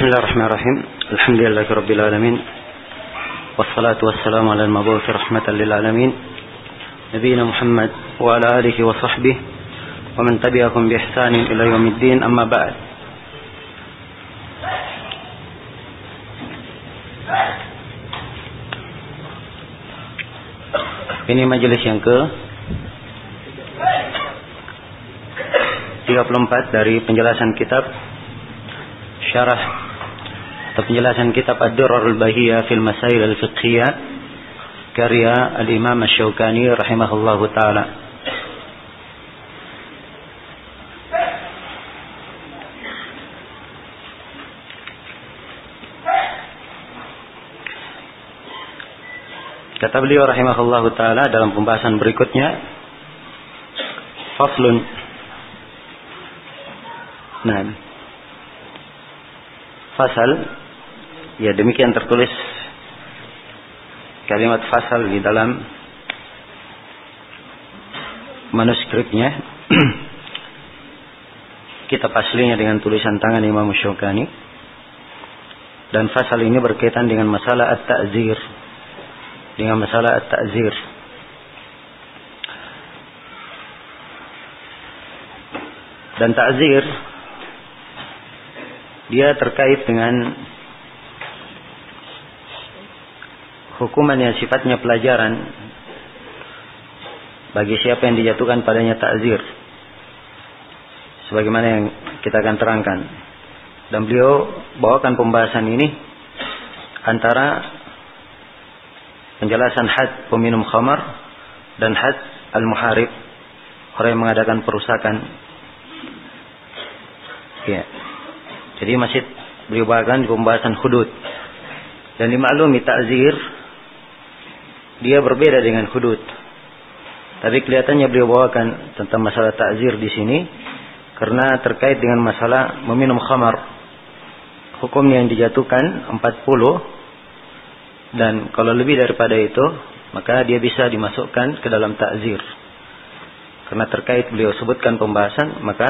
بسم الله الرحمن الرحيم الحمد لله رب العالمين والصلاة والسلام على المبعوث رحمة للعالمين نبينا محمد وعلى آله وصحبه ومن تبعهم بإحسان إلى يوم الدين أما بعد Ini majelis yang ke 34 dari penjelasan kitab syarah atau penjelasan kitab Ad-Durrul Bahiyah fil Masail Al-Fiqhiyah karya Al-Imam Asy-Syaukani rahimahullahu taala. Kata beliau rahimahullahu taala dalam pembahasan berikutnya faslun. Nah, fasal ya demikian tertulis kalimat fasal di dalam manuskripnya. Kitab aslinya dengan tulisan tangan Imam Syukani dan fasal ini berkaitan dengan masalah at-ta'zir. Dengan masalah at-ta'zir. Dan ta'zir dia terkait dengan hukuman yang sifatnya pelajaran bagi siapa yang dijatuhkan padanya takzir sebagaimana yang kita akan terangkan. Dan beliau bawakan pembahasan ini antara penjelasan had peminum khamar dan had al-muharib. Orang yang mengadakan perusakan. Ya. Jadi masih beliau bawakan pembahasan hudud. Dan dimaklumi takzir dia berbeda dengan hudud. Tapi kelihatannya beliau bawakan tentang masalah takzir di sini karena terkait dengan masalah meminum khamar. Hukum yang dijatuhkan 40 dan kalau lebih daripada itu maka dia bisa dimasukkan ke dalam takzir. Karena terkait beliau sebutkan pembahasan maka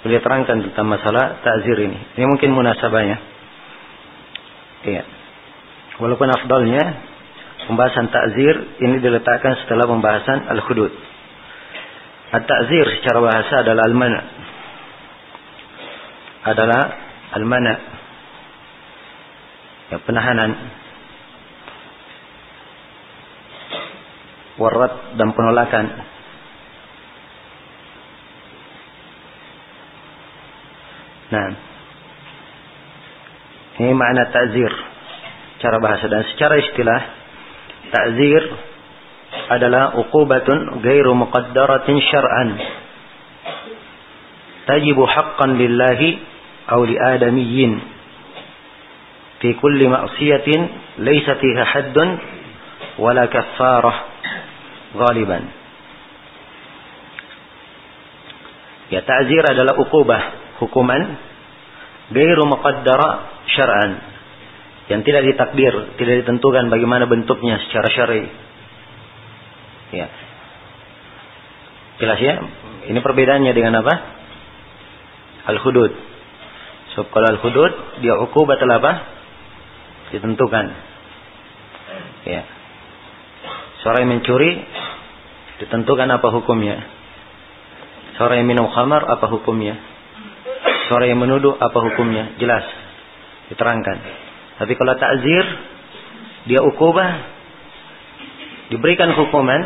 beliau terangkan tentang masalah takzir ini. Ini mungkin munasabahnya. Iya. Walaupun afdalnya pembahasan takzir ini diletakkan setelah pembahasan al-hudud. At-ta'zir secara bahasa adalah al-mana. Adalah al-mana. Ya, penahanan. Warat dan penolakan Nah, ini makna ta'zir cara bahasa dan secara istilah ta'zir adalah uqubatun ghairu muqaddaratin syar'an tajibu haqqan lillahi aw li adamiyyin fi kulli ma'siyatin laysa fiha haddun wala kaffarah ghaliban ya ta'zir adalah uqubah hukuman gairu muqaddara syar'an yang tidak ditakdir, tidak ditentukan bagaimana bentuknya secara syar'i. Ya. Jelas ya? Ini perbedaannya dengan apa? Al-hudud. So, kalau al-hudud dia ukubat apa? Ditentukan. Ya. Seorang yang mencuri ditentukan apa hukumnya. Seorang yang minum khamar apa hukumnya? Seorang yang menuduh apa hukumnya? Jelas. Diterangkan. Tapi kalau takzir, dia ukubah, diberikan hukuman,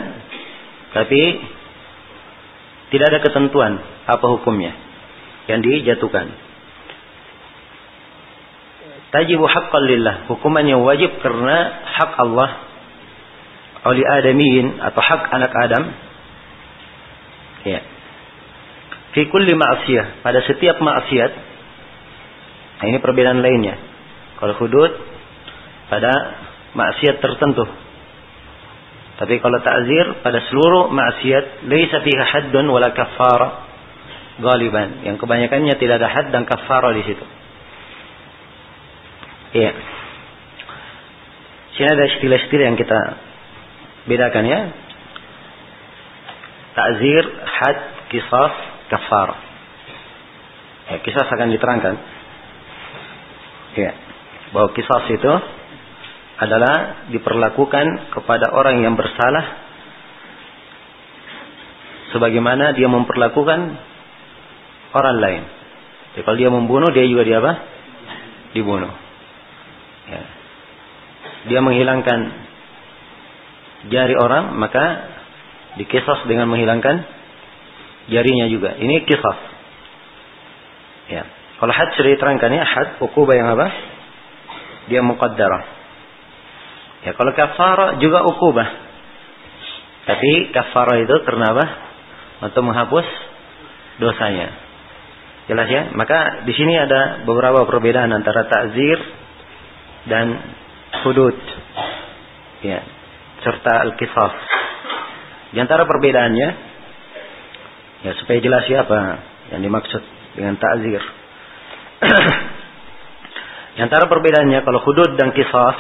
tapi tidak ada ketentuan apa hukumnya yang dijatuhkan. Tajibu haqqan lillah. Hukumannya wajib karena hak Allah oleh adamiyin atau hak anak Adam. Ya fi kulli ma'siyah pada setiap maksiat nah ini perbedaan lainnya kalau hudud pada maksiat tertentu tapi kalau ta'zir pada seluruh maksiat laisa fiha haddun wala kaffara galiban yang kebanyakannya tidak ada had dan kafara di situ iya sini ada istilah-istilah yang kita bedakan ya ta'zir had kisah kafar. Ya, kisah akan diterangkan. Ya. Bahwa kisah itu adalah diperlakukan kepada orang yang bersalah sebagaimana dia memperlakukan orang lain. Jadi kalau dia membunuh dia juga dia apa? Dibunuh. Ya. Dia menghilangkan jari orang maka dikisah dengan menghilangkan jarinya juga. Ini kisah. Ya. Kalau had sudah diterangkan ya had ukubah yang apa? Dia muqaddarah. Ya kalau kafara juga ukubah. Tapi kafara itu karena apa? Untuk menghapus dosanya. Jelas ya? Maka di sini ada beberapa perbedaan antara takzir dan hudud. Ya. Serta al-qisas. Di antara perbedaannya ya supaya jelas siapa yang dimaksud dengan takzir. Di antara perbedaannya kalau hudud dan kisah,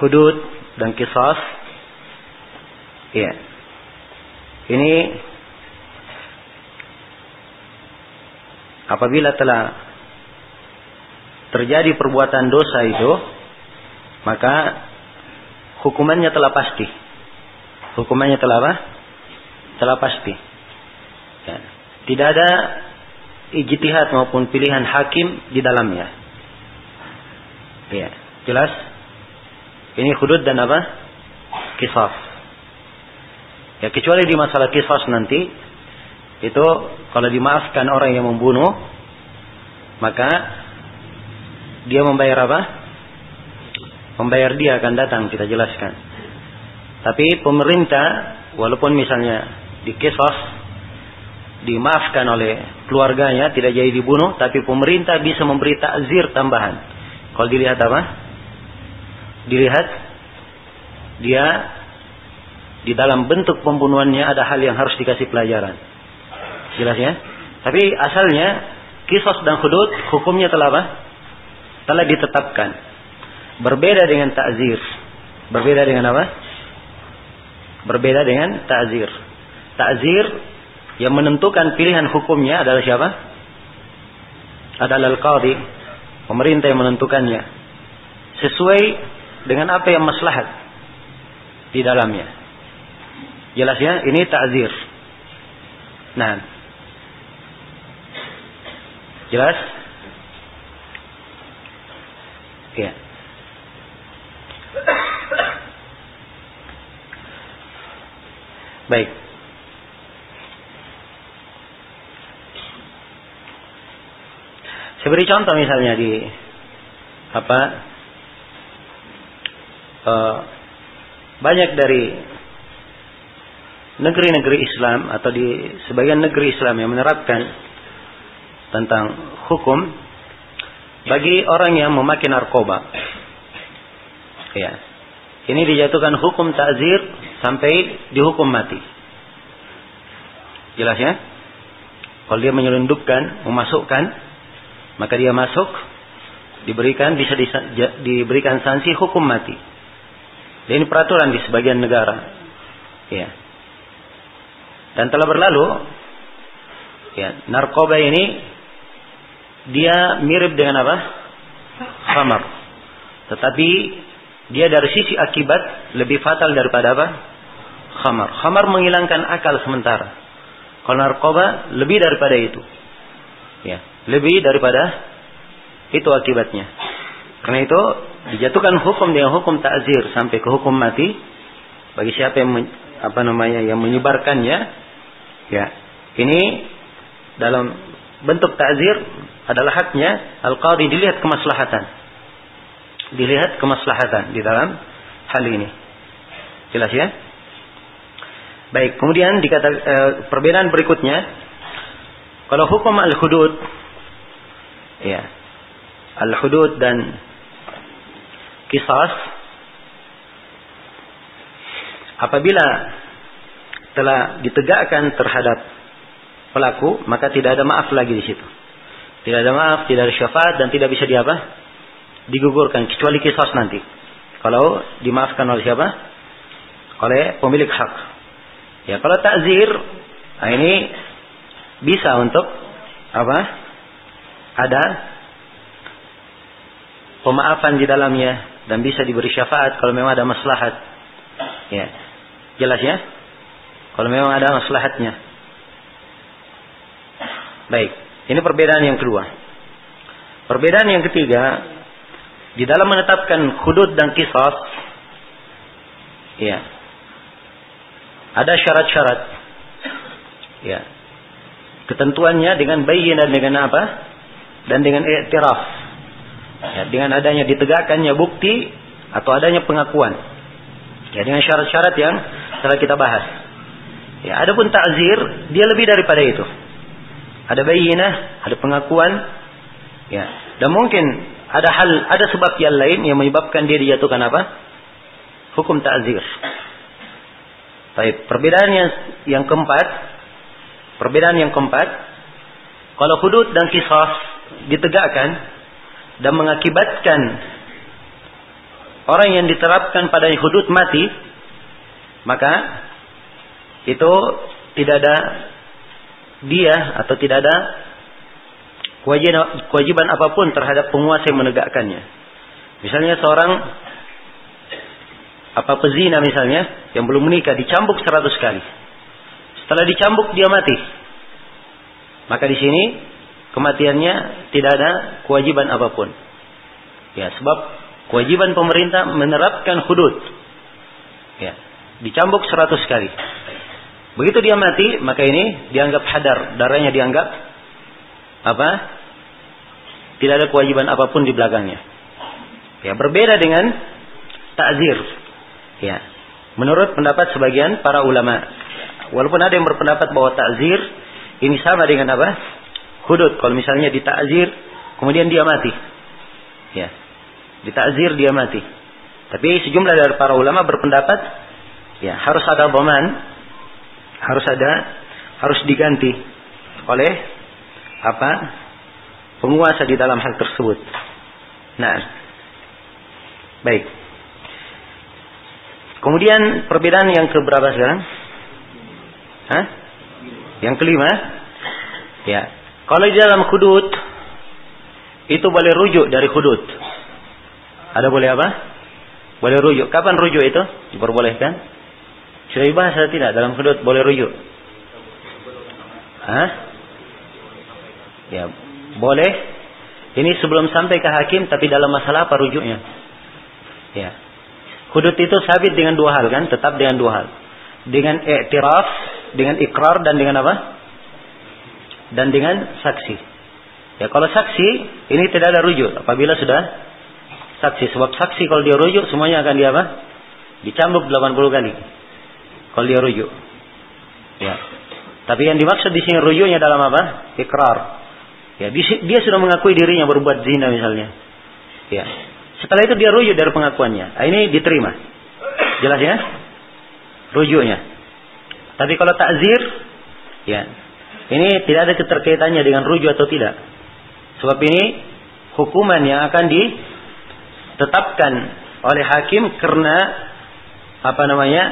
hudud dan kisah, ya, ini apabila telah terjadi perbuatan dosa itu, maka hukumannya telah pasti. Hukumannya telah apa? Telah pasti. Ya. Tidak ada ijtihad maupun pilihan hakim di dalamnya. Ya, jelas? Ini hudud dan apa? Kisah. Ya, kecuali di masalah kisah nanti itu kalau dimaafkan orang yang membunuh maka dia membayar apa? Membayar dia akan datang kita jelaskan. Tapi pemerintah walaupun misalnya di kisah dimaafkan oleh keluarganya, tidak jadi dibunuh, tapi pemerintah bisa memberi takzir tambahan. Kalau dilihat apa? Dilihat dia di dalam bentuk pembunuhannya ada hal yang harus dikasih pelajaran. Jelas ya? Tapi asalnya kisos dan hudud hukumnya telah apa? Telah ditetapkan. Berbeda dengan takzir. Berbeda dengan apa? Berbeda dengan takzir. Takzir yang menentukan pilihan hukumnya adalah siapa? Adalah al-qadhi. Pemerintah yang menentukannya. Sesuai dengan apa yang maslahat di dalamnya. Jelas ya, ini ta'zir. Nah. Jelas? Ya. Baik. Saya contoh misalnya di apa uh, banyak dari negeri-negeri Islam atau di sebagian negeri Islam yang menerapkan tentang hukum bagi orang yang memakai narkoba. Ya. Ini dijatuhkan hukum takzir sampai dihukum mati. Jelas ya? Kalau dia menyelundupkan, memasukkan maka dia masuk diberikan bisa diberikan sanksi hukum mati. Dan ini peraturan di sebagian negara. Ya. Dan telah berlalu ya, narkoba ini dia mirip dengan apa? Khamar. Tetapi dia dari sisi akibat lebih fatal daripada apa? Khamar. Khamar menghilangkan akal sementara. Kalau narkoba lebih daripada itu. Ya, lebih daripada itu akibatnya. Karena itu dijatuhkan hukum dengan hukum takzir sampai ke hukum mati bagi siapa yang apa namanya yang menyebarkannya. Ya, ini dalam bentuk takzir adalah haknya al-qadi dilihat kemaslahatan. Dilihat kemaslahatan di dalam hal ini. Jelas ya? Baik, kemudian dikata eh, perbedaan berikutnya kalau hukum al-hudud ya. Al-hudud dan kisas apabila telah ditegakkan terhadap pelaku, maka tidak ada maaf lagi di situ. Tidak ada maaf, tidak ada syafaat dan tidak bisa diapa? Digugurkan kecuali kisas nanti. Kalau dimaafkan oleh siapa? Oleh pemilik hak. Ya, kalau takzir, nah ini bisa untuk apa? Ada pemaafan di dalamnya dan bisa diberi syafaat kalau memang ada maslahat. Ya. Jelas ya? Kalau memang ada maslahatnya. Baik, ini perbedaan yang kedua. Perbedaan yang ketiga, di dalam menetapkan hudud dan kisah, ya, ada syarat-syarat. Ya. Ketentuannya dengan bayi dan dengan apa? Dan dengan i'tiraf. Ya, dengan adanya ditegakkannya bukti atau adanya pengakuan. Ya, dengan syarat-syarat yang telah kita bahas. Ya, adapun takzir dia lebih daripada itu. Ada bayinah, ada pengakuan, ya. Dan mungkin ada hal, ada sebab yang lain yang menyebabkan dia dijatuhkan apa? Hukum takzir. Baik, perbedaan yang yang keempat, perbedaan yang keempat, kalau hudud dan kisah ditegakkan dan mengakibatkan orang yang diterapkan pada hudud mati, maka itu tidak ada dia atau tidak ada kewajiban, apa pun terhadap penguasa yang menegakkannya. Misalnya seorang apa pezina misalnya yang belum menikah dicambuk seratus kali. Setelah dicambuk dia mati. Maka di sini kematiannya tidak ada kewajiban apa pun. Ya, sebab kewajiban pemerintah menerapkan hudud. Ya, dicambuk seratus kali. Begitu dia mati, maka ini dianggap hadar, darahnya dianggap apa? Tidak ada kewajiban apa pun di belakangnya. Ya, berbeda dengan takzir. Ya. Menurut pendapat sebagian para ulama. Walaupun ada yang berpendapat bahwa takzir ini sama dengan apa? Hudud. Kalau misalnya ditakzir, kemudian dia mati. Ya. Ditakzir dia mati. Tapi sejumlah dari para ulama berpendapat ya harus ada boman, harus ada harus diganti oleh apa? penguasa di dalam hal tersebut. Nah, baik. Kemudian perbedaan yang keberapa sekarang? Hah? Yang kelima? Ya. Kalau di dalam hudud itu boleh rujuk dari hudud. Ada boleh apa? Boleh rujuk. Kapan rujuk itu? Diperbolehkan? Sudah dibahas atau tidak dalam hudud boleh rujuk? Hah? Ya, boleh. Ini sebelum sampai ke hakim tapi dalam masalah apa rujuknya? Ya. Hudud itu sabit dengan dua hal kan? Tetap dengan dua hal. Dengan i'tiraf, dengan ikrar dan dengan apa? Dan dengan saksi. Ya kalau saksi ini tidak ada rujuk apabila sudah saksi. Sebab saksi kalau dia rujuk semuanya akan dia apa? Dicambuk 80 kali. Kalau dia rujuk. Ya. Tapi yang dimaksud di sini rujuknya dalam apa? Ikrar. Ya, dia sudah mengakui dirinya berbuat zina misalnya. Ya. Setelah itu dia rujuk dari pengakuannya. Nah, ini diterima. Jelas ya? Rujuknya. Tapi kalau takzir, ya, ini tidak ada keterkaitannya dengan rujuk atau tidak. Sebab ini hukuman yang akan ditetapkan oleh hakim karena apa namanya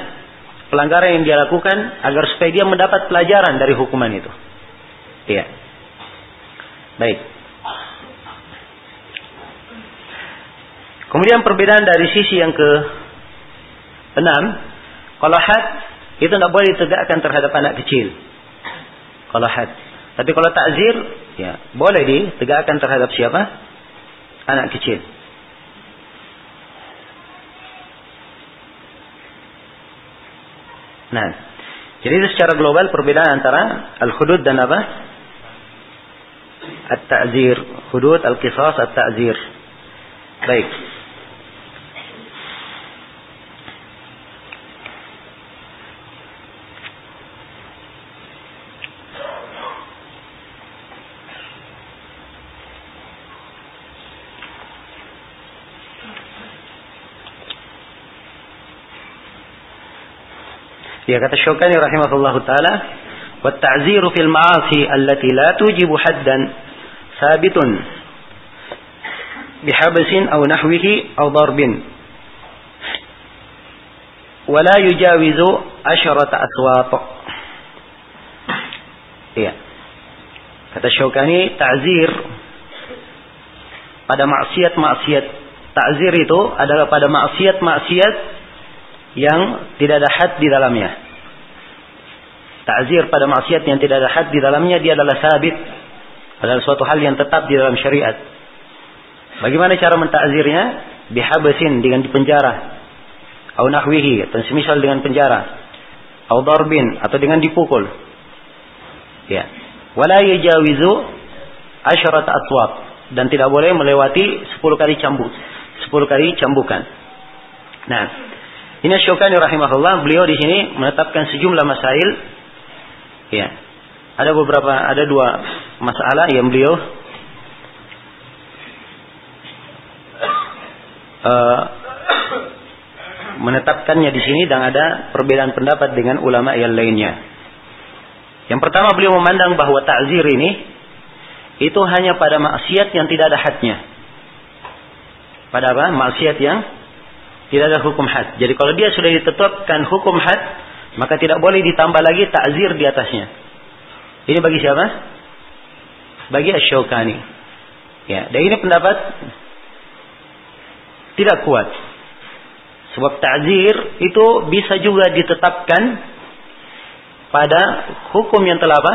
pelanggaran yang dia lakukan agar supaya dia mendapat pelajaran dari hukuman itu. Iya. Baik. Kemudian perbedaan dari sisi yang ke enam, kalau had itu tidak boleh ditegakkan terhadap anak kecil. Kalau had. Tapi kalau takzir, ya boleh ditegakkan terhadap siapa? Anak kecil. Nah, jadi itu secara global perbedaan antara al-hudud dan apa? At-ta'zir. Hudud, al-qisas, at-ta'zir. Baik. كتب الشوكاني رحمه الله تعالى والتعزير في المعاصي التي لا توجب حدا ثابت بحبس أو نحوه أو ضرب ولا يجاوز عشرة أسواط Iya. Kata Syaukani, ta'zir pada maksiat-maksiat. Ta'zir itu adalah pada maksiat-maksiat yang tidak ada had di dalamnya. Takzir pada maksiat yang tidak ada had di dalamnya dia adalah sabit. Adalah suatu hal yang tetap di dalam syariat. Bagaimana cara mentakzirnya? Bihabasin dengan dipenjara. Au nahwihi atau semisal dengan penjara. Au darbin atau dengan dipukul. Ya. Wala yajawizu asyarat atwab dan tidak boleh melewati 10 kali cambuk. 10 kali cambukan. Nah, ini Syukani rahimahullah, beliau di sini menetapkan sejumlah masail. Ya. Ada beberapa, ada dua masalah yang beliau uh, menetapkannya di sini dan ada perbedaan pendapat dengan ulama yang lainnya. Yang pertama beliau memandang bahwa takzir ini itu hanya pada maksiat yang tidak ada hadnya. Pada apa? Maksiat yang tidak ada hukum had. Jadi kalau dia sudah ditetapkan hukum had, maka tidak boleh ditambah lagi takzir di atasnya. Ini bagi siapa? Bagi Asy-Syaukani. Ya, dan ini pendapat tidak kuat. Sebab takzir itu bisa juga ditetapkan pada hukum yang telah apa?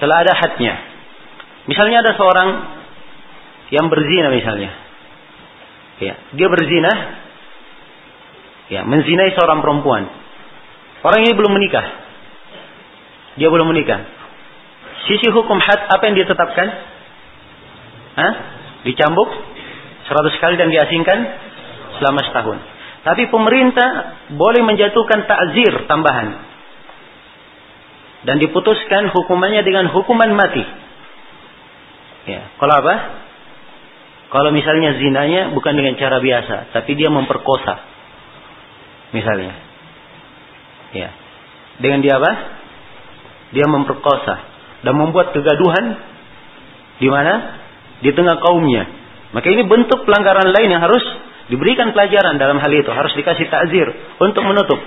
Telah ada hadnya. Misalnya ada seorang yang berzina misalnya. Ya, dia berzina ya menzinai seorang perempuan. Orang ini belum menikah. Dia belum menikah. Sisi hukum had apa yang dia tetapkan? Hah? Dicambuk 100 kali dan diasingkan selama setahun. Tapi pemerintah boleh menjatuhkan takzir tambahan. Dan diputuskan hukumannya dengan hukuman mati. Ya, kalau apa? Kalau misalnya zinanya bukan dengan cara biasa, tapi dia memperkosa misalnya. Ya. Dengan dia apa? Dia memperkosa dan membuat kegaduhan di mana? Di tengah kaumnya. Maka ini bentuk pelanggaran lain yang harus diberikan pelajaran dalam hal itu, harus dikasih takzir untuk menutup.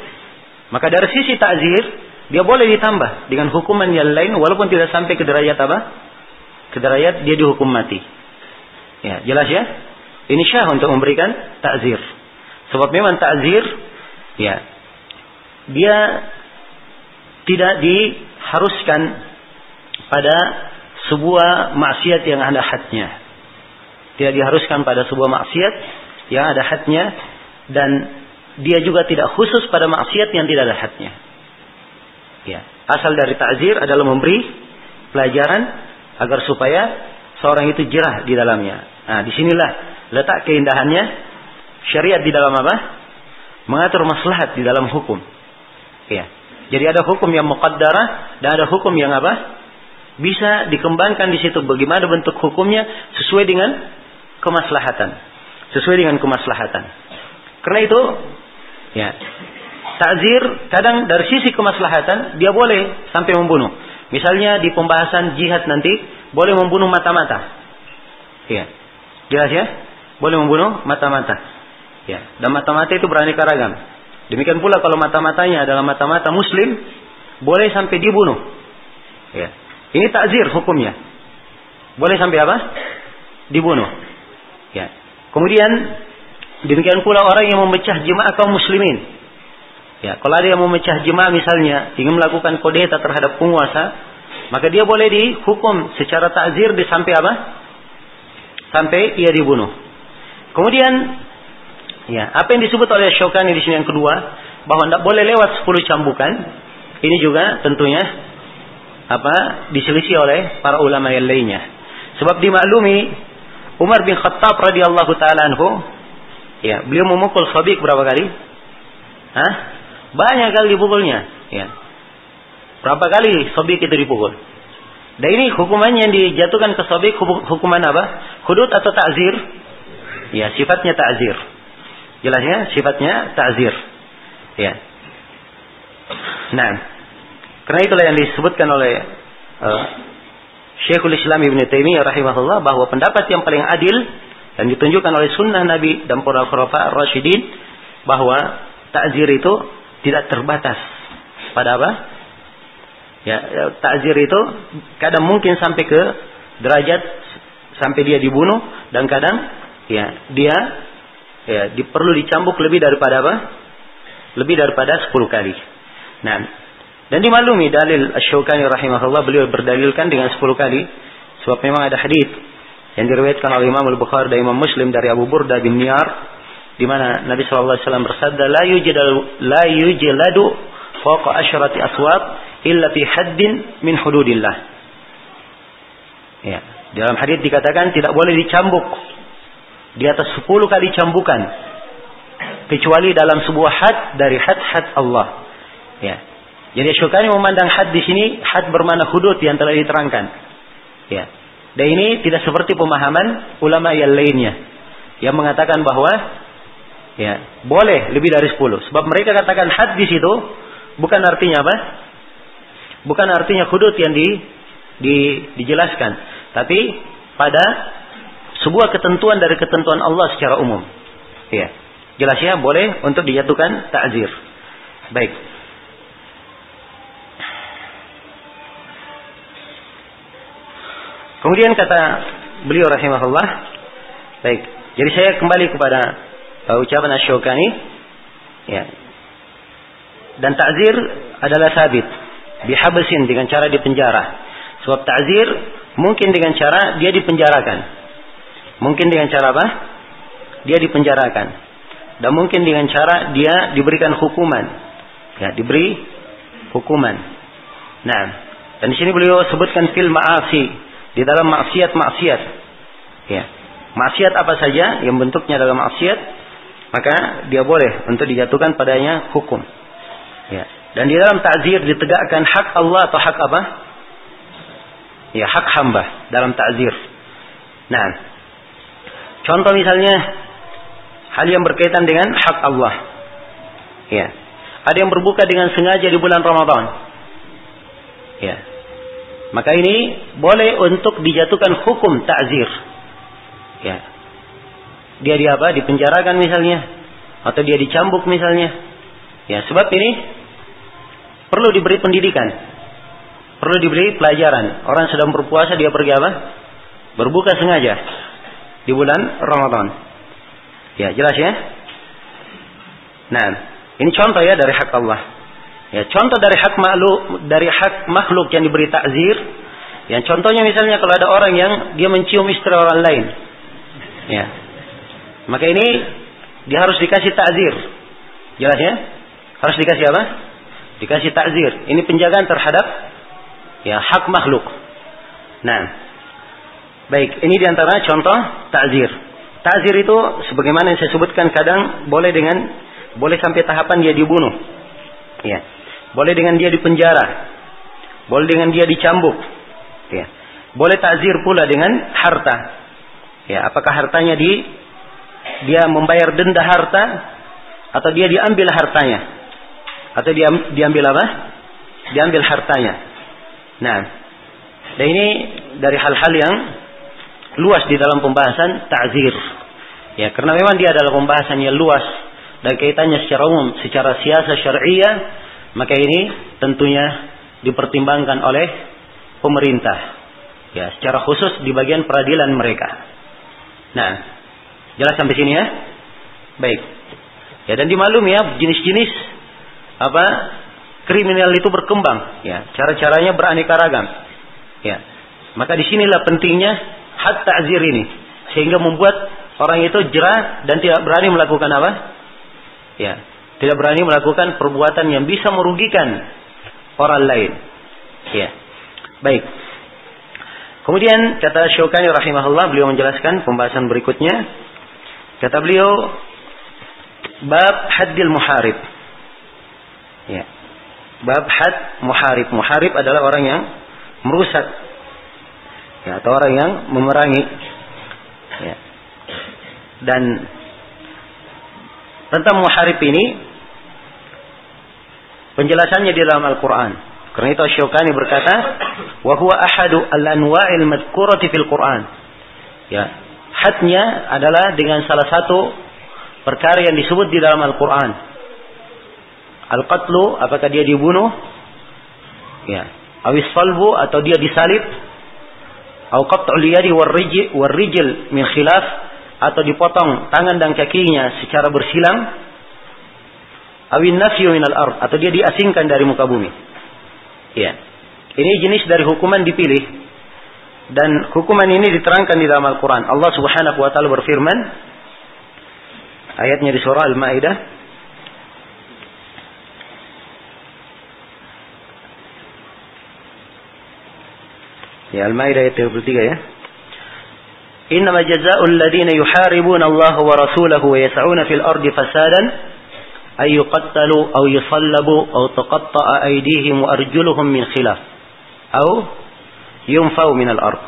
Maka dari sisi takzir, dia boleh ditambah dengan hukuman yang lain walaupun tidak sampai ke derajat apa? Ke derajat dia dihukum mati. Ya, jelas ya? Ini syah untuk memberikan takzir. Sebab memang takzir ya dia tidak diharuskan pada sebuah maksiat yang ada hadnya. Tidak diharuskan pada sebuah maksiat yang ada hadnya dan dia juga tidak khusus pada maksiat yang tidak ada hadnya. Ya, asal dari takzir adalah memberi pelajaran agar supaya seorang itu jerah di dalamnya. Nah, di sinilah letak keindahannya syariat di dalam apa? Mengatur maslahat di dalam hukum. Ya. Jadi ada hukum yang muqaddarah dan ada hukum yang apa? Bisa dikembangkan di situ bagaimana bentuk hukumnya sesuai dengan kemaslahatan. Sesuai dengan kemaslahatan. Karena itu ya. Takzir kadang dari sisi kemaslahatan dia boleh sampai membunuh. Misalnya di pembahasan jihad nanti boleh membunuh mata-mata. Ya. Jelas ya? Boleh membunuh mata-mata. Ya, dan mata-mata itu beraneka ragam. Demikian pula kalau mata-matanya adalah mata-mata muslim, boleh sampai dibunuh. Ya. Ini takzir hukumnya. Boleh sampai apa? Dibunuh. Ya. Kemudian demikian pula orang yang memecah jemaah kaum muslimin. Ya, kalau ada yang memecah jemaah misalnya ingin melakukan kodeta terhadap penguasa, maka dia boleh dihukum secara takzir sampai apa? Sampai ia dibunuh. Kemudian Ya, apa yang disebut oleh Syaukani di sini yang kedua, bahwa tidak boleh lewat 10 cambukan, ini juga tentunya apa diselisih oleh para ulama yang lainnya. Sebab dimaklumi Umar bin Khattab radhiyallahu taala anhu, ya, beliau memukul Sabik berapa kali? Hah? Banyak kali dipukulnya, ya. Berapa kali Sabik itu dipukul? Dan ini hukumannya yang dijatuhkan ke Sabik hukuman apa? Hudud atau takzir? Ya, sifatnya takzir. Jelasnya sifatnya ta'zir. Ya. Nah, karena itulah yang disebutkan oleh uh, Syekhul Islam Ibn Taimiyah rahimahullah bahwa pendapat yang paling adil dan ditunjukkan oleh sunnah Nabi dan para khulafa Rasyidin bahwa takzir itu tidak terbatas pada apa? Ya, ya takzir itu kadang mungkin sampai ke derajat sampai dia dibunuh dan kadang ya, dia ya, di, perlu dicambuk lebih daripada apa? Lebih daripada 10 kali. Nah, dan dimaklumi dalil Asy-Syaukani rahimahullah beliau berdalilkan dengan 10 kali sebab memang ada hadis yang diriwayatkan oleh Imam Al-Bukhari dan Imam Muslim dari Abu Burda bin Niyar di mana Nabi sallallahu alaihi wasallam bersabda la yujladu la yujladu fawqa asyrati aswab illa fi haddin min hududillah. Ya, dalam hadis dikatakan tidak boleh dicambuk di atas 10 kali cambukan kecuali dalam sebuah had dari had-had Allah. Ya. Jadi Syukani memandang had di sini had bermana hudud yang telah diterangkan. Ya. Dan ini tidak seperti pemahaman ulama yang lainnya yang mengatakan bahwa ya boleh lebih dari 10 sebab mereka katakan had di situ bukan artinya apa? Bukan artinya hudud yang di, di dijelaskan, tapi pada sebuah ketentuan dari ketentuan Allah secara umum. Ya. Jelasnya boleh untuk dijatuhkan takzir. Baik. Kemudian kata beliau rahimahullah, baik. Jadi saya kembali kepada uh, ucapan Asy-Syaukani, ya. Dan takzir adalah sabit, dihabasin dengan cara dipenjara. Sebab takzir mungkin dengan cara dia dipenjarakan. Mungkin dengan cara apa? Dia dipenjarakan. Dan mungkin dengan cara dia diberikan hukuman. Ya, diberi hukuman. Nah, dan di sini beliau sebutkan fil ma'asi di dalam maksiat-maksiat. Ya. Maksiat apa saja yang bentuknya dalam maksiat, maka dia boleh untuk dijatuhkan padanya hukum. Ya. Dan di dalam takzir ditegakkan hak Allah atau hak apa? Ya, hak hamba dalam takzir. Nah, Contoh misalnya hal yang berkaitan dengan hak Allah. Ya. Ada yang berbuka dengan sengaja di bulan Ramadan. Ya. Maka ini boleh untuk dijatuhkan hukum takzir. Ya. Dia di apa? Dipenjarakan misalnya atau dia dicambuk misalnya. Ya, sebab ini perlu diberi pendidikan. Perlu diberi pelajaran. Orang sedang berpuasa dia pergi apa? Berbuka sengaja di bulan Ramadan. Ya, jelas ya? Nah, ini contoh ya dari hak Allah. Ya, contoh dari hak makhluk dari hak makhluk yang diberi takzir. Yang contohnya misalnya kalau ada orang yang dia mencium istri orang lain. Ya. Maka ini dia harus dikasih takzir. Jelas ya? Harus dikasih apa? Dikasih takzir. Ini penjagaan terhadap ya hak makhluk. Nah, Baik, ini di antara contoh takzir. Takzir itu sebagaimana yang saya sebutkan kadang boleh dengan boleh sampai tahapan dia dibunuh. Ya. Boleh dengan dia dipenjara. Boleh dengan dia dicambuk. Ya. Boleh takzir pula dengan harta. Ya, apakah hartanya di dia membayar denda harta atau dia diambil hartanya? Atau dia diambil apa? Diambil hartanya. Nah, dan ini dari hal-hal yang luas di dalam pembahasan ta'zir. Ya, karena memang dia adalah pembahasan yang luas dan kaitannya secara umum, secara siasa syariah, maka ini tentunya dipertimbangkan oleh pemerintah. Ya, secara khusus di bagian peradilan mereka. Nah, jelas sampai sini ya? Baik. Ya, dan dimaklumi ya jenis-jenis apa kriminal itu berkembang, ya. Cara-caranya beraneka ragam. Ya. Maka di sinilah pentingnya had ta'zir ini sehingga membuat orang itu jerah dan tidak berani melakukan apa? Ya, tidak berani melakukan perbuatan yang bisa merugikan orang lain. Ya. Baik. Kemudian kata Syukani rahimahullah beliau menjelaskan pembahasan berikutnya. Kata beliau bab haddil muharib. Ya. Bab had muharib. Muharib adalah orang yang merusak ya, atau orang yang memerangi. Ya. dan tentang muharib ini penjelasannya di dalam Al-Quran. Karena itu Asyukani berkata wa huwa ahadu al-anwa'il madhkurati fil Quran. Ya. Hadnya adalah dengan salah satu perkara yang disebut di dalam Al-Quran. Al-qatlu apakah dia dibunuh? Ya. Awis salbu atau dia disalib atau qat'ul yadi war rijl min khilaf atau dipotong tangan dan kakinya secara bersilang awin nafyu minal ard atau dia diasingkan dari muka bumi. Iya. Ini jenis dari hukuman dipilih dan hukuman ini diterangkan di dalam Al-Qur'an. Allah Subhanahu wa taala berfirman ayatnya di surah Al-Maidah Ya Al-Maidah ayat 33 ya. Innama jazaa'ul ladzina yuharibuna Allah wa rasulahu wa yas'una fil ardi fasadan ay yuqattalu aw yusallabu aw tuqatta'a aydihim wa arjuluhum min khilaf aw yunfau min al-ard.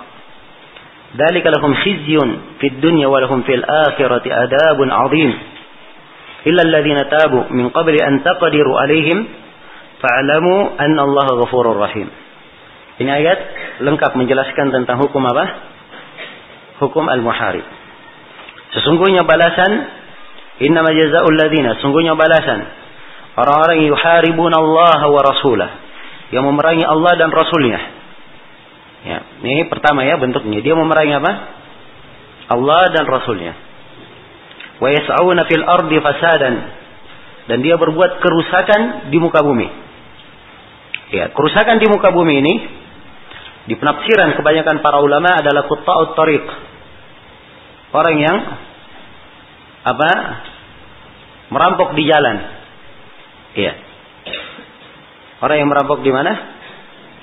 Dalika lahum khizyun fid dunya wa lahum fil akhirati adabun عظيم Illa الذين tabu min qabli an taqdiru عليهم fa'lamu anna الله ghafurur rahim. Ini ayat lengkap menjelaskan tentang hukum apa? hukum al-muharib. Sesungguhnya balasan inna jazaa'ul ladina, sesungguhnya balasan orang-orang yang yuharibun Allah wa rasulah, yang memerangi Allah dan rasulnya. Ya, ini pertama ya bentuknya. Dia memerangi apa? Allah dan rasulnya. Wa yas'auna fil ardi fasadan dan dia berbuat kerusakan di muka bumi. Ya, kerusakan di muka bumi ini di penafsiran kebanyakan para ulama adalah kutta'ut tariq orang yang apa merampok di jalan. Iya. Orang yang merampok di mana?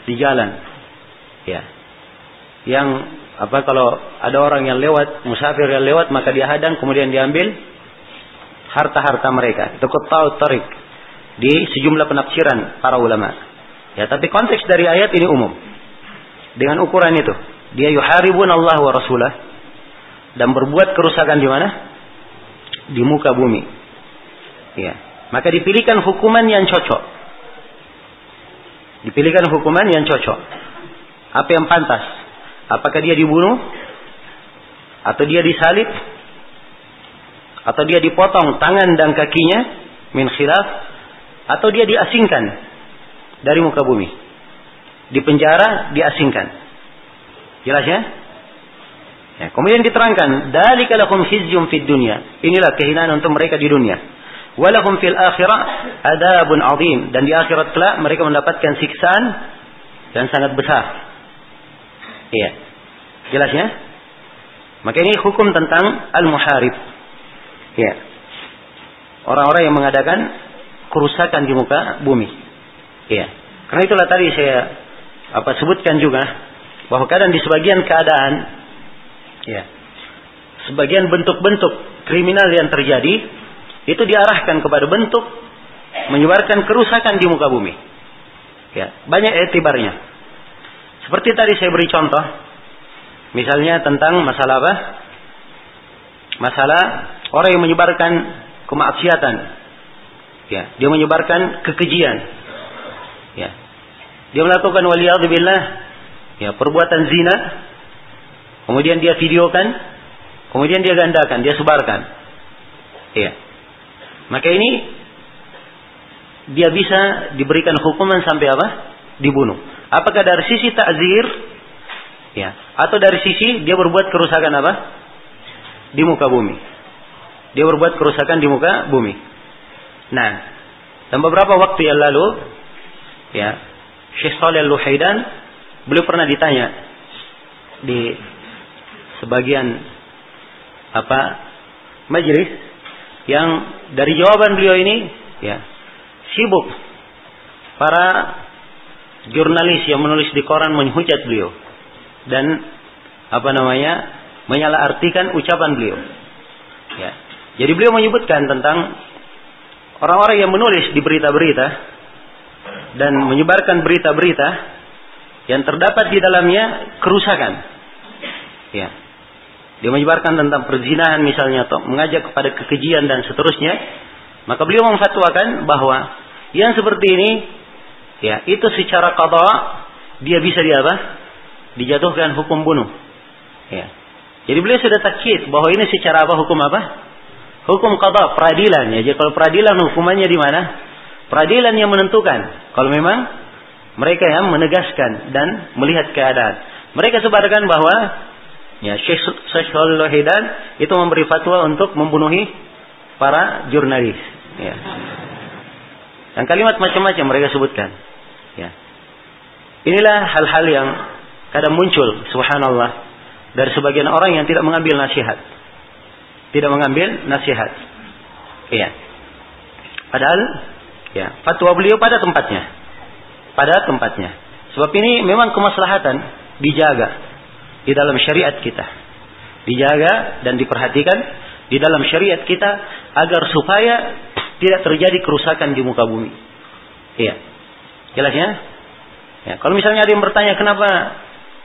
Di jalan. Ya. Yang apa kalau ada orang yang lewat, musafir yang lewat maka dia hadang kemudian diambil harta-harta mereka. Itu tahu tarik di sejumlah penafsiran para ulama. Ya, tapi konteks dari ayat ini umum. Dengan ukuran itu, dia yuharibun Allah wa rasulah dan berbuat kerusakan di mana? Di muka bumi. Ya. Maka dipilihkan hukuman yang cocok. Dipilihkan hukuman yang cocok. Apa yang pantas? Apakah dia dibunuh? Atau dia disalib? Atau dia dipotong tangan dan kakinya? Min khilaf? Atau dia diasingkan dari muka bumi? Di penjara, diasingkan. Jelas ya? Ya, kemudian diterangkan, "Dzalika lakum khizyun fid dunya." Inilah kehinaan untuk mereka di dunia. Walakum fil akhirah adabun azim dan di akhirat kelak mereka mendapatkan siksaan yang sangat besar. Iya. Jelas ya? Maka ini hukum tentang al-muharib. Ya. Orang-orang yang mengadakan kerusakan di muka bumi. Iya. Karena itulah tadi saya apa sebutkan juga bahwa kadang di sebagian keadaan Ya. Sebagian bentuk-bentuk kriminal yang terjadi itu diarahkan kepada bentuk menyebarkan kerusakan di muka bumi. Ya, banyak etibarnya. Seperti tadi saya beri contoh, misalnya tentang masalah apa? Masalah orang yang menyebarkan kemaksiatan. Ya, dia menyebarkan kekejian. Ya. Dia melakukan waliyadzubillah ya perbuatan zina Kemudian dia videokan, kemudian dia gandakan, dia sebarkan. Iya. Maka ini dia bisa diberikan hukuman sampai apa? Dibunuh. Apakah dari sisi takzir ya, atau dari sisi dia berbuat kerusakan apa? Di muka bumi. Dia berbuat kerusakan di muka bumi. Nah, dan beberapa waktu yang lalu ya, Syekh Saleh Al-Luhaidan beliau pernah ditanya di sebagian apa majelis yang dari jawaban beliau ini ya sibuk. Para jurnalis yang menulis di koran menghujat beliau dan apa namanya menyalahartikan ucapan beliau. Ya. Jadi beliau menyebutkan tentang orang-orang yang menulis di berita-berita dan menyebarkan berita-berita yang terdapat di dalamnya kerusakan ya dia menyebarkan tentang perzinahan misalnya atau mengajak kepada kekejian dan seterusnya, maka beliau memfatwakan bahwa yang seperti ini ya itu secara qada dia bisa dia apa? dijatuhkan hukum bunuh. Ya. Jadi beliau sudah takkid bahwa ini secara apa hukum apa? Hukum qada, peradilan ya. Jadi kalau peradilan hukumannya di mana? Peradilan yang menentukan. Kalau memang mereka yang menegaskan dan melihat keadaan. Mereka sebarkan bahwa Ya, Syekh Syekh Hidan itu memberi fatwa untuk membunuhi para jurnalis. Ya. Dan kalimat macam-macam mereka sebutkan. Ya. Inilah hal-hal yang kadang muncul, subhanallah, dari sebagian orang yang tidak mengambil nasihat. Tidak mengambil nasihat. Iya. Padahal, ya, fatwa beliau pada tempatnya. Pada tempatnya. Sebab ini memang kemaslahatan dijaga di dalam syariat kita. Dijaga dan diperhatikan di dalam syariat kita agar supaya tidak terjadi kerusakan di muka bumi. Iya. Jelas ya? Ya, kalau misalnya ada yang bertanya kenapa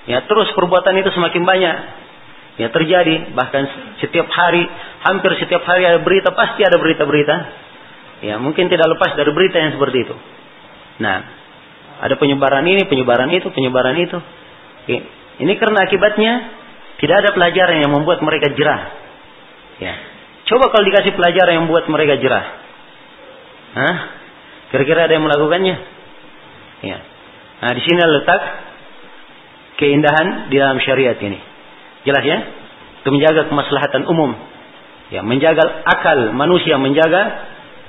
ya terus perbuatan itu semakin banyak ya terjadi bahkan setiap hari hampir setiap hari ada berita pasti ada berita-berita ya mungkin tidak lepas dari berita yang seperti itu. Nah, ada penyebaran ini, penyebaran itu, penyebaran itu. Ya, ini karena akibatnya tidak ada pelajaran yang membuat mereka jerah. Ya. Coba kalau dikasih pelajaran yang membuat mereka jerah. Hah? Kira-kira ada yang melakukannya? Ya. Nah, di sini letak keindahan di dalam syariat ini. Jelas ya? Untuk menjaga kemaslahatan umum. Ya, menjaga akal manusia, menjaga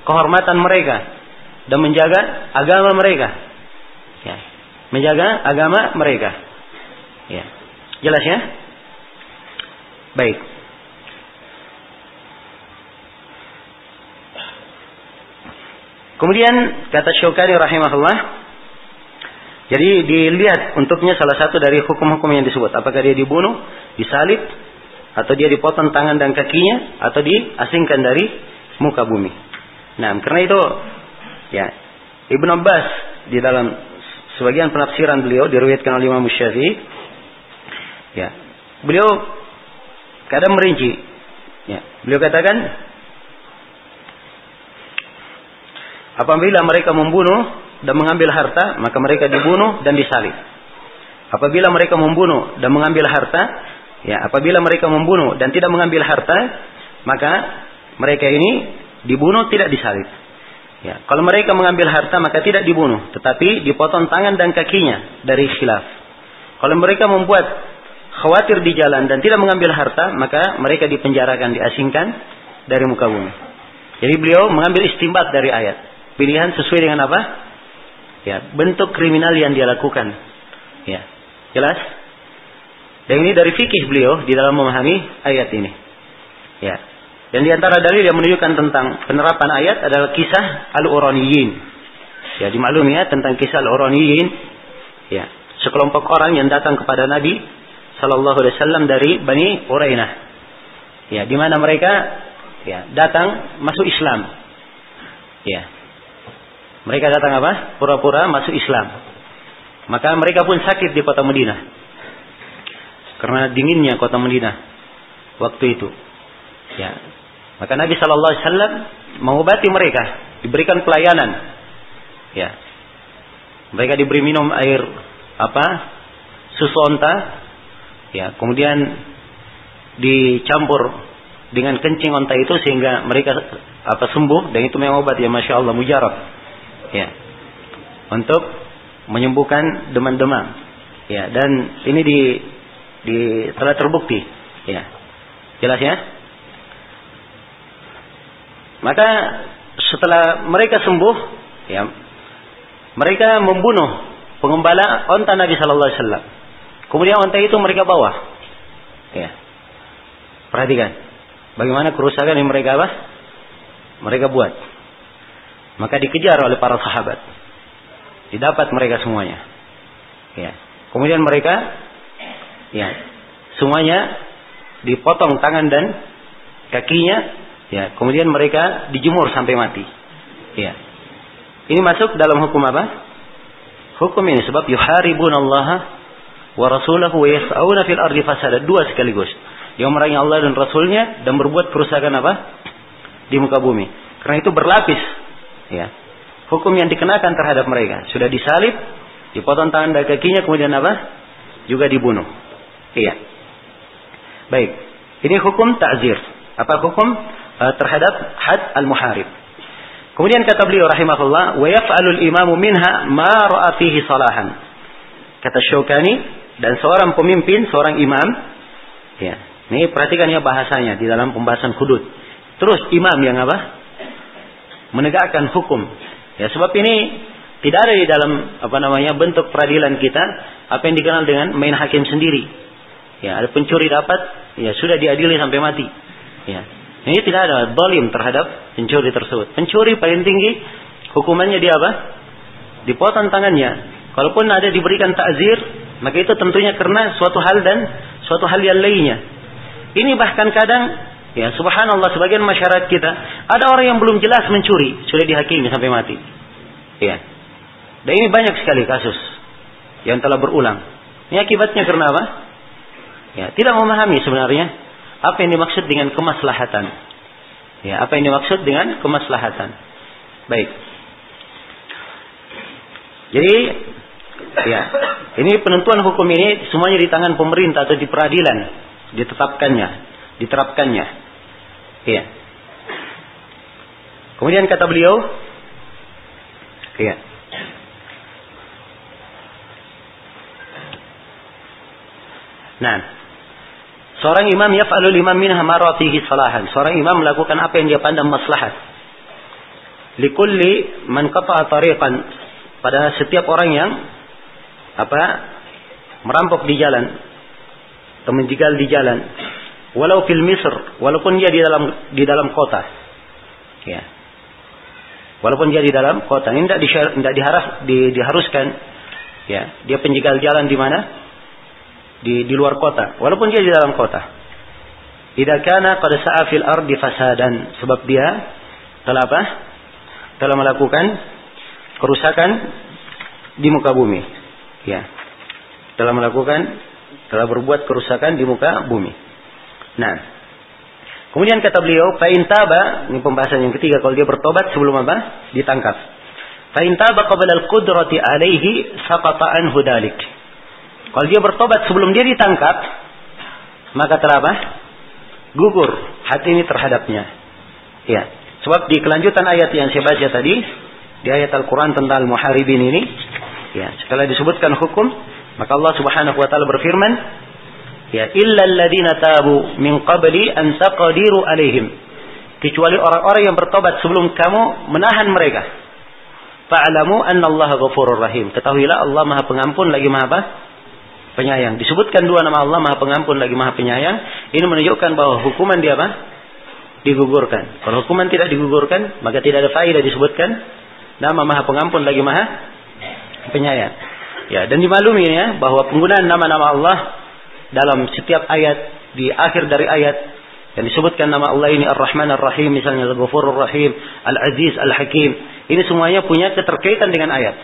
kehormatan mereka dan menjaga agama mereka. Ya. Menjaga agama mereka. Ya. Jelas ya? Baik. Kemudian kata Syukari rahimahullah, jadi dilihat untuknya salah satu dari hukum-hukum yang disebut. Apakah dia dibunuh, disalib, atau dia dipotong tangan dan kakinya, atau diasingkan dari muka bumi. Nah, karena itu, ya, Ibn Abbas di dalam sebagian penafsiran beliau diriwayatkan oleh Imam Syafi'i, ya, beliau kadang merinci, ya, beliau katakan Apabila mereka membunuh dan mengambil harta, maka mereka dibunuh dan disalib. Apabila mereka membunuh dan mengambil harta, ya, apabila mereka membunuh dan tidak mengambil harta, maka mereka ini dibunuh tidak disalib. Ya, kalau mereka mengambil harta maka tidak dibunuh, tetapi dipotong tangan dan kakinya dari khilaf. Kalau mereka membuat khawatir di jalan dan tidak mengambil harta, maka mereka dipenjarakan, diasingkan dari muka bumi. Jadi beliau mengambil istimbat dari ayat. Pilihan sesuai dengan apa? Ya, bentuk kriminal yang dia lakukan. Ya. Jelas? Dan ini dari fikih beliau di dalam memahami ayat ini. Ya. Dan di antara dalil yang menunjukkan tentang penerapan ayat adalah kisah Al-Uraniyin. Ya, dimaklumi ya tentang kisah Al-Uraniyin. Ya, sekelompok orang yang datang kepada Nabi sallallahu alaihi wasallam dari Bani Urainah. Ya, di mana mereka ya datang masuk Islam. Ya, mereka datang apa? Pura-pura masuk Islam. Maka mereka pun sakit di kota Madinah. Karena dinginnya kota Madinah waktu itu. Ya. Maka Nabi Shallallahu Alaihi Wasallam mengobati mereka, diberikan pelayanan. Ya. Mereka diberi minum air apa? Susu onta. Ya. Kemudian dicampur dengan kencing onta itu sehingga mereka apa sembuh dan itu memang obat ya masya Allah mujarab ya untuk menyembuhkan demam-demam ya dan ini di di telah terbukti ya jelas ya maka setelah mereka sembuh ya mereka membunuh pengembala onta Nabi Shallallahu Alaihi Wasallam kemudian onta itu mereka bawa ya perhatikan bagaimana kerusakan yang mereka apa mereka buat maka dikejar oleh para sahabat. Didapat mereka semuanya. Ya. Kemudian mereka ya, semuanya dipotong tangan dan kakinya, ya. Kemudian mereka dijemur sampai mati. Ya. Ini masuk dalam hukum apa? Hukum ini sebab yuharibun Allah wa rasulahu wa yas'auna fil ardi fasada dua sekaligus. Yang merangi Allah dan Rasulnya dan berbuat kerusakan apa? Di muka bumi. Karena itu berlapis ya hukum yang dikenakan terhadap mereka sudah disalib dipotong tangan dan kakinya kemudian apa juga dibunuh iya baik ini hukum takzir apa hukum terhadap had al muharib kemudian kata beliau rahimahullah wa yaf'alul imamu minha ma ra'a fihi salahan kata Syaukani dan seorang pemimpin seorang imam Ya. Ini perhatikan ya bahasanya di dalam pembahasan hudud. Terus imam yang apa? Menegakkan hukum. Ya sebab ini tidak ada di dalam apa namanya bentuk peradilan kita apa yang dikenal dengan main hakim sendiri. Ya, ada pencuri dapat, ya sudah diadili sampai mati. Ya. Ini tidak ada dolim terhadap pencuri tersebut. Pencuri paling tinggi hukumannya dia apa? Dipotong tangannya. Kalaupun ada diberikan takzir, maka itu tentunya karena suatu hal dan suatu hal yang lainnya. Ini bahkan kadang ya subhanallah sebagian masyarakat kita ada orang yang belum jelas mencuri sudah dihakimi sampai mati. Ya. Dan ini banyak sekali kasus yang telah berulang. Ini akibatnya karena apa? Ya, tidak memahami sebenarnya apa yang dimaksud dengan kemaslahatan. Ya, apa yang dimaksud dengan kemaslahatan. Baik. Jadi ya, ini penentuan hukum ini semuanya di tangan pemerintah atau di peradilan ditetapkannya, diterapkannya. Ya. Kemudian kata beliau, ya. Nah, seorang imam yaf'alul imam minha maratihi salahan. Seorang imam melakukan apa yang dia pandang maslahat. Likulli man qata'a tariqan. Pada setiap orang yang apa merampok di jalan atau menjegal di jalan. Walau fil misr walaupun dia di dalam di dalam kota. Ya. Walaupun dia di dalam kota. Ini tidak, diharap di, diharuskan. Ya. Dia penjegal jalan di mana di di luar kota, walaupun dia di dalam kota. Idza kana qad sa'a fil ardi fasadan, sebab dia telah apa? Telah melakukan kerusakan di muka bumi. Ya. Telah melakukan telah berbuat kerusakan di muka bumi. Nah, kemudian kata beliau, fa taba, ini pembahasan yang ketiga kalau dia bertobat sebelum apa? Ditangkap. Fa taba qabla al-qudrati alaihi saqata anhu dalik. Kalau dia bertobat sebelum dia ditangkap, maka telah apa? Gugur hati ini terhadapnya. Ya. Sebab di kelanjutan ayat yang saya baca tadi, di ayat Al-Quran tentang muharibin ini, ya, setelah disebutkan hukum, maka Allah Subhanahu wa taala berfirman, ya, illa alladziina tabu min qabli an taqdiru alaihim. Kecuali orang-orang yang bertobat sebelum kamu menahan mereka. Fa'lamu anna Allah ghafurur rahim. Ketahuilah Allah Maha Pengampun lagi Maha apa? Penyayang. Disebutkan dua nama Allah Maha Pengampun lagi Maha Penyayang. Ini menunjukkan bahwa hukuman dia apa? Digugurkan. Kalau hukuman tidak digugurkan, maka tidak ada faedah disebutkan nama Maha Pengampun lagi Maha Penyayang. Ya, dan dimaklumi ya bahwa penggunaan nama-nama Allah dalam setiap ayat di akhir dari ayat yang disebutkan nama Allah ini Ar-Rahman Ar-Rahim misalnya Al-Ghafurur Rahim, Al-Aziz, Al-Hakim. Ini semuanya punya keterkaitan dengan ayat.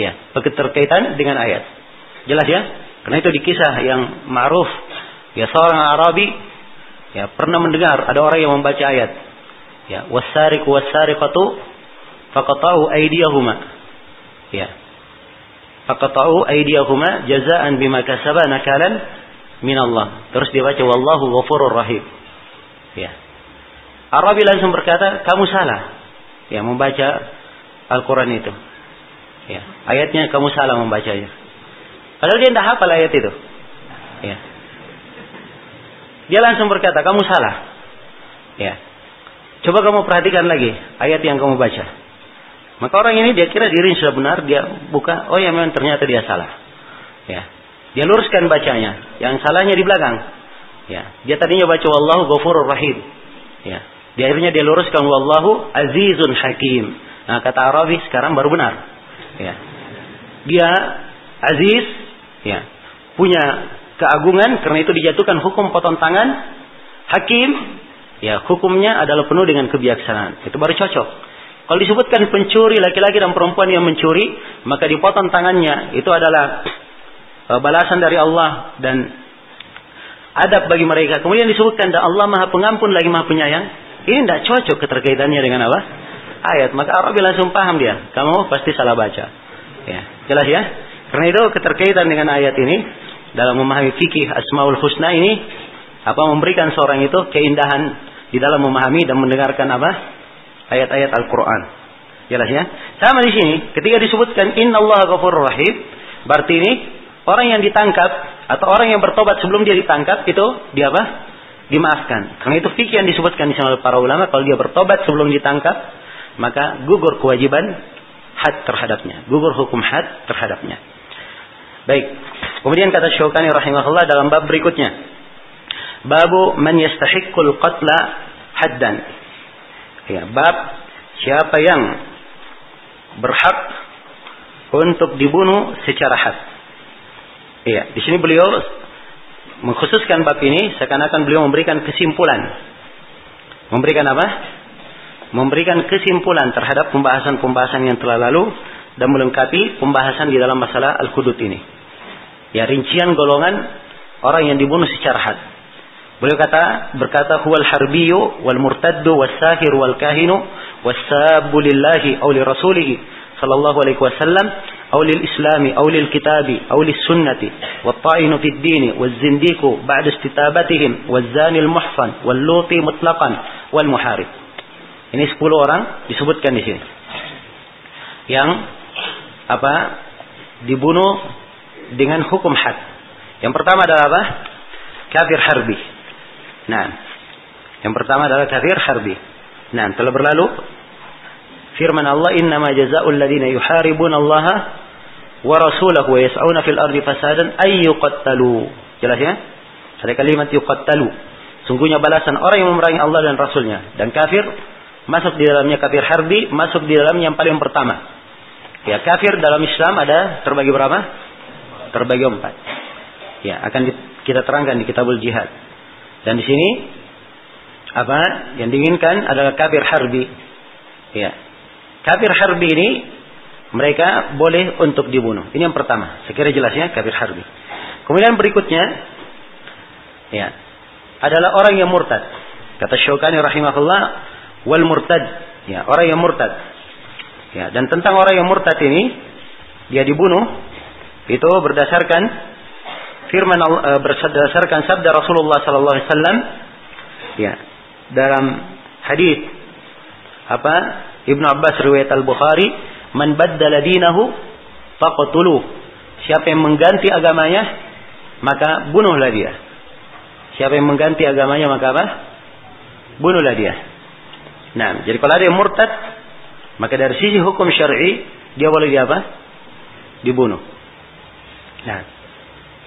Ya, keterkaitan dengan ayat. Jelas ya? Karena itu di kisah yang ma'ruf. Ya seorang Arabi ya pernah mendengar ada orang yang membaca ayat. Ya wasariq wasariqatu faqata'u aydiyahuma. Ya. Faqata'u aydiyahuma jazaan bima kasaba nakalan min Allah terus dia baca wallahu ghafurur rahim. Ya. Arabi langsung berkata kamu salah. Ya membaca Al-Quran itu. Ya. Ayatnya kamu salah membacanya Padahal dia tidak hafal ayat itu. Ya. Dia langsung berkata, kamu salah. Ya. Coba kamu perhatikan lagi ayat yang kamu baca. Maka orang ini dia kira diri sudah benar, dia buka, oh ya memang ternyata dia salah. Ya. Dia luruskan bacanya, yang salahnya di belakang. Ya. Dia tadinya baca wallahu ghafurur rahim. Ya. Di akhirnya dia luruskan wallahu azizun hakim. Nah, kata Arabi sekarang baru benar. Ya. Dia aziz ya. Punya keagungan karena itu dijatuhkan hukum potong tangan. Hakim ya hukumnya adalah penuh dengan kebijaksanaan. Itu baru cocok. Kalau disebutkan pencuri laki-laki dan perempuan yang mencuri maka dipotong tangannya. Itu adalah e, balasan dari Allah dan adab bagi mereka. Kemudian disebutkan dan Allah maha pengampun lagi maha penyayang. Ini tidak cocok keterkaitannya dengan apa ayat. Maka Arab langsung paham dia. Kamu pasti salah baca. Ya. Jelas ya karena itu keterkaitan dengan ayat ini dalam memahami fikih Asmaul Husna ini apa memberikan seorang itu keindahan di dalam memahami dan mendengarkan apa ayat-ayat Al-Qur'an. Jelas ya? Sama di sini ketika disebutkan innallaha ghafurur rahim berarti ini orang yang ditangkap atau orang yang bertobat sebelum dia ditangkap itu dia apa? Dimaafkan. Karena itu fikih yang disebutkan di sana para ulama kalau dia bertobat sebelum ditangkap maka gugur kewajiban had terhadapnya, gugur hukum had terhadapnya. Baik. Kemudian kata Syaukani rahimahullah dalam bab berikutnya. Babu man yastahiqqul qatla haddan. Ya, bab siapa yang berhak untuk dibunuh secara had. Iya, di sini beliau mengkhususkan bab ini seakan-akan beliau memberikan kesimpulan. Memberikan apa? Memberikan kesimpulan terhadap pembahasan-pembahasan yang telah lalu dan melengkapi pembahasan di dalam masalah al-hudud ini. Ya, rincian golongan orang yang dibunuh secara had. Beliau kata berkata huwal harbiyu wal murtaddu was sahir wal kahinu was sabu lillahi aw li rasulih sallallahu alaihi wasallam aw lil islami aw lil kitabi aw lis sunnati wat ta'inu fid dini waz zindiku ba'da istitabatihim waz zani al muhsan wal luti mutlaqan wal muharib. Ini 10 orang disebutkan di sini. Yang apa? dibunuh dengan hukum had. Yang pertama adalah apa? Kafir harbi. Nah, yang pertama adalah kafir harbi. Nah, telah berlalu firman Allah innama jazaa'ul ladzina yuharibuna Allah wa rasulahu wa yas'una fil ardi fasadan ay yuqattalu. Jelas ya? Ada kalimat yuqattalu. Sungguhnya balasan orang yang memerangi Allah dan Rasulnya. Dan kafir masuk di dalamnya kafir harbi, masuk di dalamnya yang paling pertama. Ya, kafir dalam Islam ada terbagi berapa? Terbagi empat. Ya, akan kita terangkan di kitabul jihad. Dan di sini apa yang diinginkan adalah kafir harbi. Ya. Kafir harbi ini mereka boleh untuk dibunuh. Ini yang pertama. Sekira jelasnya kafir harbi. Kemudian berikutnya ya adalah orang yang murtad. Kata Syaukani rahimahullah wal murtad. Ya, orang yang murtad. Ya, dan tentang orang yang murtad ini dia dibunuh itu berdasarkan firman Allah, eh, berdasarkan sabda Rasulullah sallallahu alaihi wasallam. Ya. Dalam hadis apa Ibnu Abbas riwayat Al-Bukhari man baddala dinahu faqtulu siapa yang mengganti agamanya maka bunuhlah dia. Siapa yang mengganti agamanya maka apa? Bunuhlah dia. Nah jadi kalau ada yang murtad maka dari sisi hukum syar'i dia boleh di apa? Dibunuh nah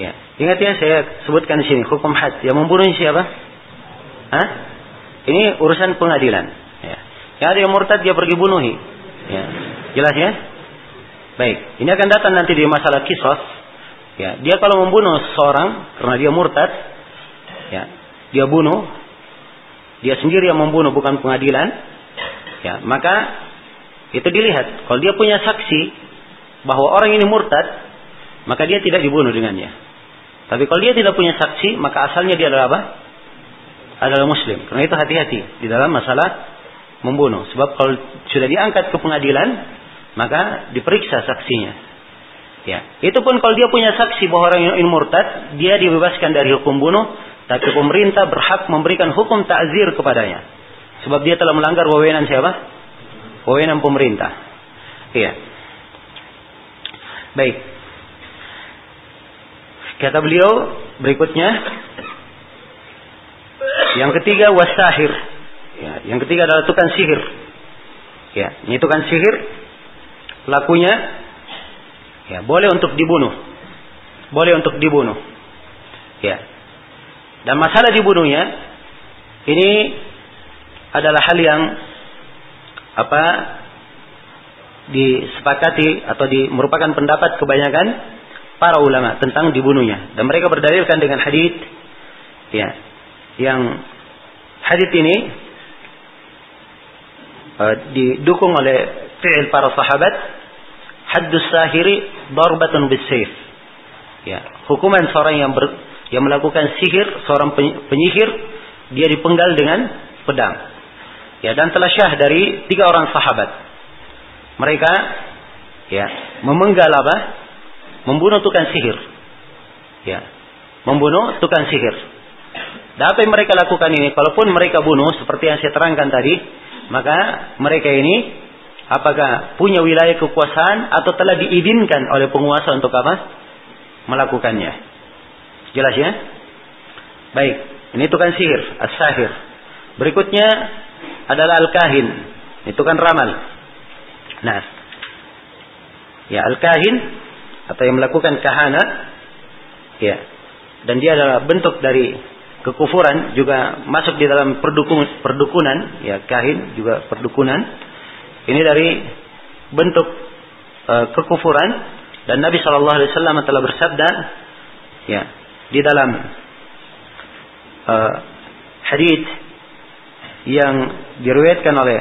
Ya. Ingat ya saya sebutkan di sini hukum had. Yang membunuh siapa? Hah? Ini urusan pengadilan. Ya. Yang ada yang murtad dia pergi bunuhi. Ya. Jelas ya? Baik. Ini akan datang nanti di masalah kisos. Ya. Dia kalau membunuh seorang karena dia murtad, ya, dia bunuh, dia sendiri yang membunuh bukan pengadilan, ya, maka itu dilihat. Kalau dia punya saksi bahwa orang ini murtad, maka dia tidak dibunuh dengannya. Tapi kalau dia tidak punya saksi, maka asalnya dia adalah apa? Adalah muslim. Karena itu hati-hati di dalam masalah membunuh. Sebab kalau sudah diangkat ke pengadilan, maka diperiksa saksinya. Ya, itu pun kalau dia punya saksi bahwa orang ini murtad, dia dibebaskan dari hukum bunuh, tapi pemerintah berhak memberikan hukum takzir kepadanya. Sebab dia telah melanggar wewenang siapa? Wewenang pemerintah. Iya. Baik. Kata beliau berikutnya yang ketiga wasahir. Ya, yang ketiga adalah tukang sihir. Ya, ini tukang sihir lakunya ya boleh untuk dibunuh. Boleh untuk dibunuh. Ya. Dan masalah dibunuhnya ini adalah hal yang apa disepakati atau di, merupakan pendapat kebanyakan para ulama tentang dibunuhnya. Dan mereka berdalilkan dengan hadis ya yang hadis ini uh, didukung oleh fi'il para sahabat haddus sahiri darbatun bisayf ya hukuman seorang yang ber, yang melakukan sihir seorang penyihir dia dipenggal dengan pedang. Ya dan telah syah dari tiga orang sahabat. Mereka ya memenggal apa membunuh tukang sihir. Ya, membunuh tukang sihir. Dan apa yang mereka lakukan ini? Kalaupun mereka bunuh seperti yang saya terangkan tadi, maka mereka ini apakah punya wilayah kekuasaan atau telah diizinkan oleh penguasa untuk apa? melakukannya. Jelas ya? Baik, ini tukang sihir, as-sahir. Berikutnya adalah al-kahin, itu kan ramal. Nah, ya al-kahin atau yang melakukan kahana, ya, dan dia adalah bentuk dari kekufuran juga masuk di dalam perdukun, perdukunan, ya kahin juga perdukunan. Ini dari bentuk uh, kekufuran dan Nabi Shallallahu Alaihi Wasallam telah bersabda, ya di dalam hadits yang diriwayatkan oleh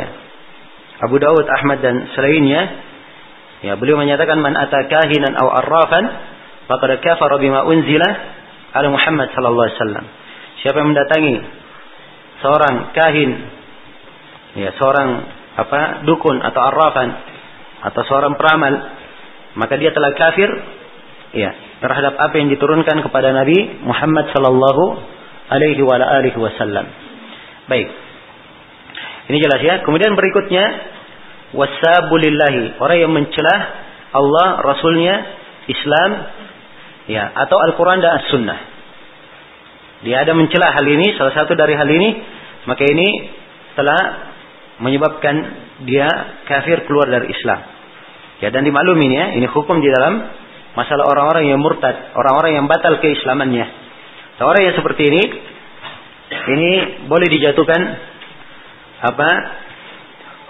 Abu Dawud, Ahmad dan selainnya, ya beliau menyatakan man atakahinan aw arrafan faqad kafara bima unzila ala Muhammad sallallahu alaihi wasallam. Siapa yang mendatangi seorang kahin, ya seorang apa dukun atau arrafan atau seorang peramal, maka dia telah kafir, ya terhadap apa yang diturunkan kepada Nabi Muhammad sallallahu alaihi wa alihi wasallam. Baik. Ini jelas ya. Kemudian berikutnya wasabulillahi, orang yang mencelah Allah, Rasulnya, Islam, ya atau Al-Quran dan As-Sunnah. Dia ada mencela hal ini, salah satu dari hal ini, maka ini telah menyebabkan dia kafir keluar dari Islam. Ya dan dimaklumi ya, ini hukum di dalam masalah orang-orang yang murtad, orang-orang yang batal keislamannya. Nah, orang yang seperti ini, ini boleh dijatuhkan apa?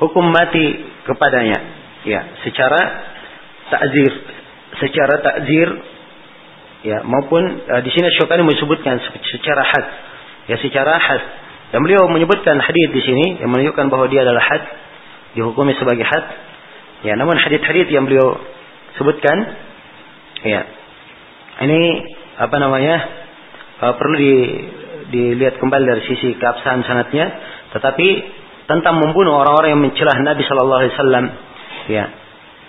Hukum mati kepadanya. Ya, secara takzir, secara takzir ya maupun uh, di sini Syukani menyebutkan secara had. Ya secara had. Dan beliau menyebutkan hadis di sini yang menunjukkan bahwa dia adalah had dihukumi sebagai had. Ya namun hadis-hadis yang beliau sebutkan ya ini apa namanya uh, perlu di, dilihat kembali dari sisi keabsahan sanatnya. Tetapi tentang membunuh orang-orang yang mencelah Nabi Shallallahu Alaihi Wasallam ya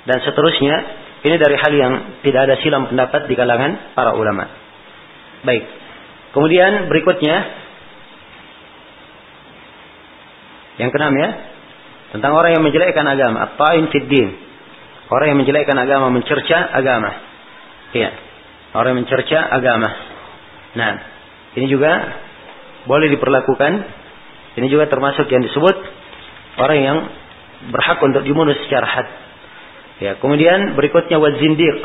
dan seterusnya ini dari hal yang tidak ada silam pendapat di kalangan para ulama. Baik. Kemudian berikutnya yang keenam ya, tentang orang yang menjelekkan agama, at-ta'in Orang yang menjelekkan agama, mencerca agama. Iya. Orang yang mencerca agama. Nah, ini juga boleh diperlakukan. Ini juga termasuk yang disebut orang yang berhak untuk dibunuh secara had. Ya, kemudian berikutnya wa zindiq.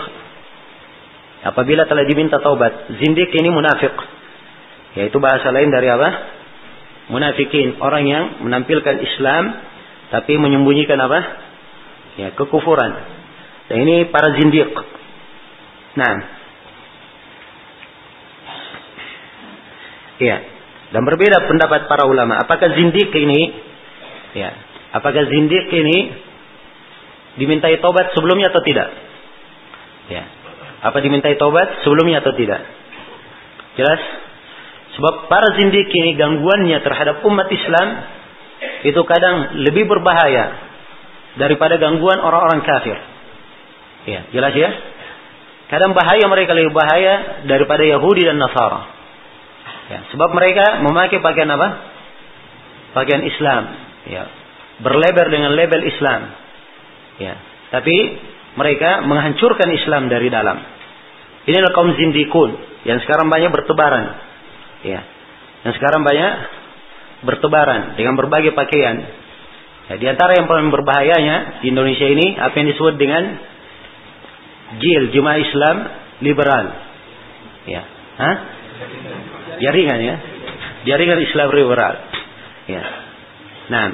Apabila telah diminta taubat, zindiq ini munafik. Yaitu bahasa lain dari apa? Munafikin, orang yang menampilkan Islam tapi menyembunyikan apa? Ya, kekufuran. Dan ini para zindiq. Nah. Ya. Dan berbeda pendapat para ulama. Apakah zindiq ini ya, apakah zindiq ini dimintai tobat sebelumnya atau tidak? Ya. Apa dimintai tobat sebelumnya atau tidak? Jelas? Sebab para zindik ini gangguannya terhadap umat Islam itu kadang lebih berbahaya daripada gangguan orang-orang kafir. Ya, jelas ya? Kadang bahaya mereka lebih bahaya daripada Yahudi dan Nasara. Ya, sebab mereka memakai pakaian apa? Pakaian Islam. Ya, berlebar dengan label Islam. Ya, tapi mereka menghancurkan Islam dari dalam. Inilah kaum zindikun yang sekarang banyak bertebaran. Ya. Yang sekarang banyak bertebaran dengan berbagai pakaian. Ya, di antara yang paling berbahayanya di Indonesia ini apa yang disebut dengan JIL, Jemaah Islam Liberal. Ya. Hah? Jaringan ya. Jaringan Islam Liberal. Ya. Nah.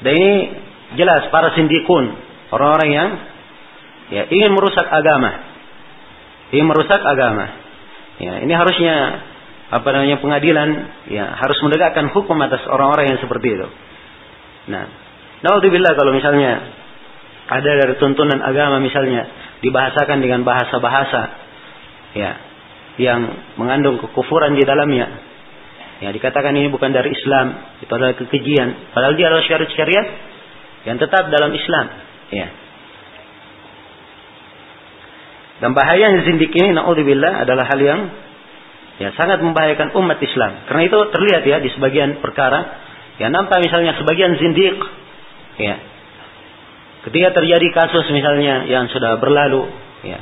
Dan ini jelas para sindikun, orang-orang yang ya ingin merusak agama. Ingin merusak agama. Ya, ini harusnya apa namanya pengadilan ya harus menegakkan hukum atas orang-orang yang seperti itu. Nah, naudzubillah kalau misalnya ada dari tuntunan agama misalnya dibahasakan dengan bahasa-bahasa ya yang mengandung kekufuran di dalamnya. Ya, dikatakan ini bukan dari Islam, itu adalah kekejian. Padahal dia adalah syariat-syariat yang tetap dalam Islam. Ya. Dan bahaya zindik ini, naudzubillah, adalah hal yang ya sangat membahayakan umat Islam. Karena itu terlihat ya di sebagian perkara, ya nampak misalnya sebagian zindik, ya, ketika terjadi kasus misalnya yang sudah berlalu, ya,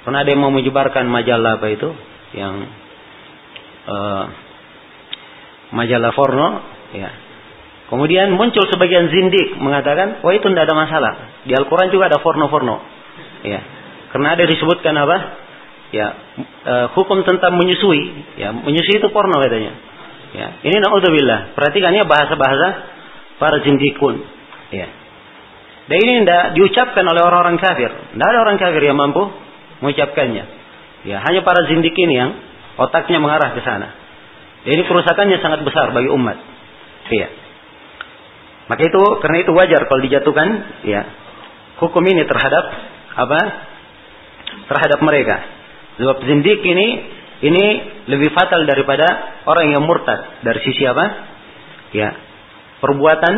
Pernah ada yang mau menyebarkan majalah apa itu? Yang uh, majalah porno, ya. Kemudian muncul sebagian zindik mengatakan, "Oh, itu tidak ada masalah. Di Al-Qur'an juga ada porno-porno." Ya. Karena ada disebutkan apa? Ya, uh, hukum tentang menyusui, ya, menyusui itu porno katanya. Ya, ini naudzubillah. Perhatikannya bahasa-bahasa para zindikun. Ya. Dan ini tidak diucapkan oleh orang-orang kafir. Tidak ada orang kafir yang mampu mengucapkannya. Ya, hanya para zindik ini yang otaknya mengarah ke sana. Dan ini kerusakannya sangat besar bagi umat. Iya. Maka itu karena itu wajar kalau dijatuhkan ya hukum ini terhadap apa? Terhadap mereka. Sebab zindik ini ini lebih fatal daripada orang yang murtad dari sisi apa? Ya, perbuatan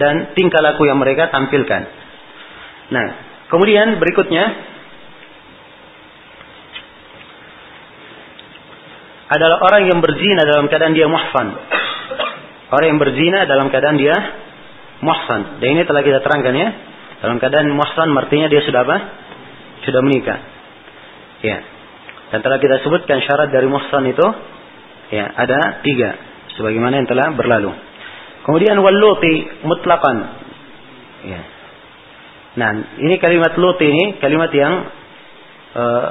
dan tingkah laku yang mereka tampilkan. Nah, kemudian berikutnya adalah orang yang berzina dalam keadaan dia muhsan. Orang yang berzina dalam keadaan dia muhsan. Dan ini telah kita terangkan ya. Dalam keadaan muhsan artinya dia sudah apa? Sudah menikah. Ya. Dan telah kita sebutkan syarat dari muhsan itu ya ada tiga sebagaimana yang telah berlalu. Kemudian waluti mutlakan. Ya. Nah, ini kalimat luti ini kalimat yang uh,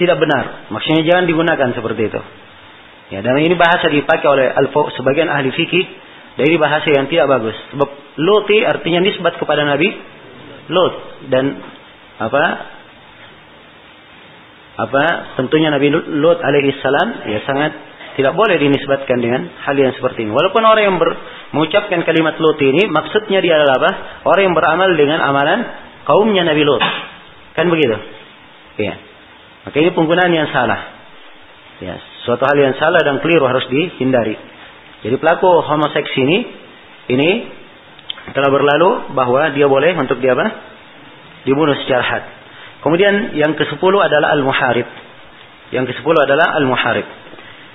tidak benar. Maksudnya jangan digunakan seperti itu. Ya, dan ini bahasa dipakai oleh al sebagian ahli fikih dari bahasa yang tidak bagus. Sebab luti artinya nisbat kepada Nabi Lut dan apa apa tentunya Nabi Lut alaihi salam ya sangat tidak boleh dinisbatkan dengan hal yang seperti ini. Walaupun orang yang ber, mengucapkan kalimat Lut ini maksudnya dia adalah apa? Orang yang beramal dengan amalan kaumnya Nabi Lut. Kan begitu? Ya. Maka ini penggunaan yang salah. Ya, suatu hal yang salah dan keliru harus dihindari. Jadi pelaku homoseks ini ini telah berlalu bahwa dia boleh untuk dia apa? Dibunuh secara had. Kemudian yang ke-10 adalah al-muharib. Yang ke-10 adalah al-muharib.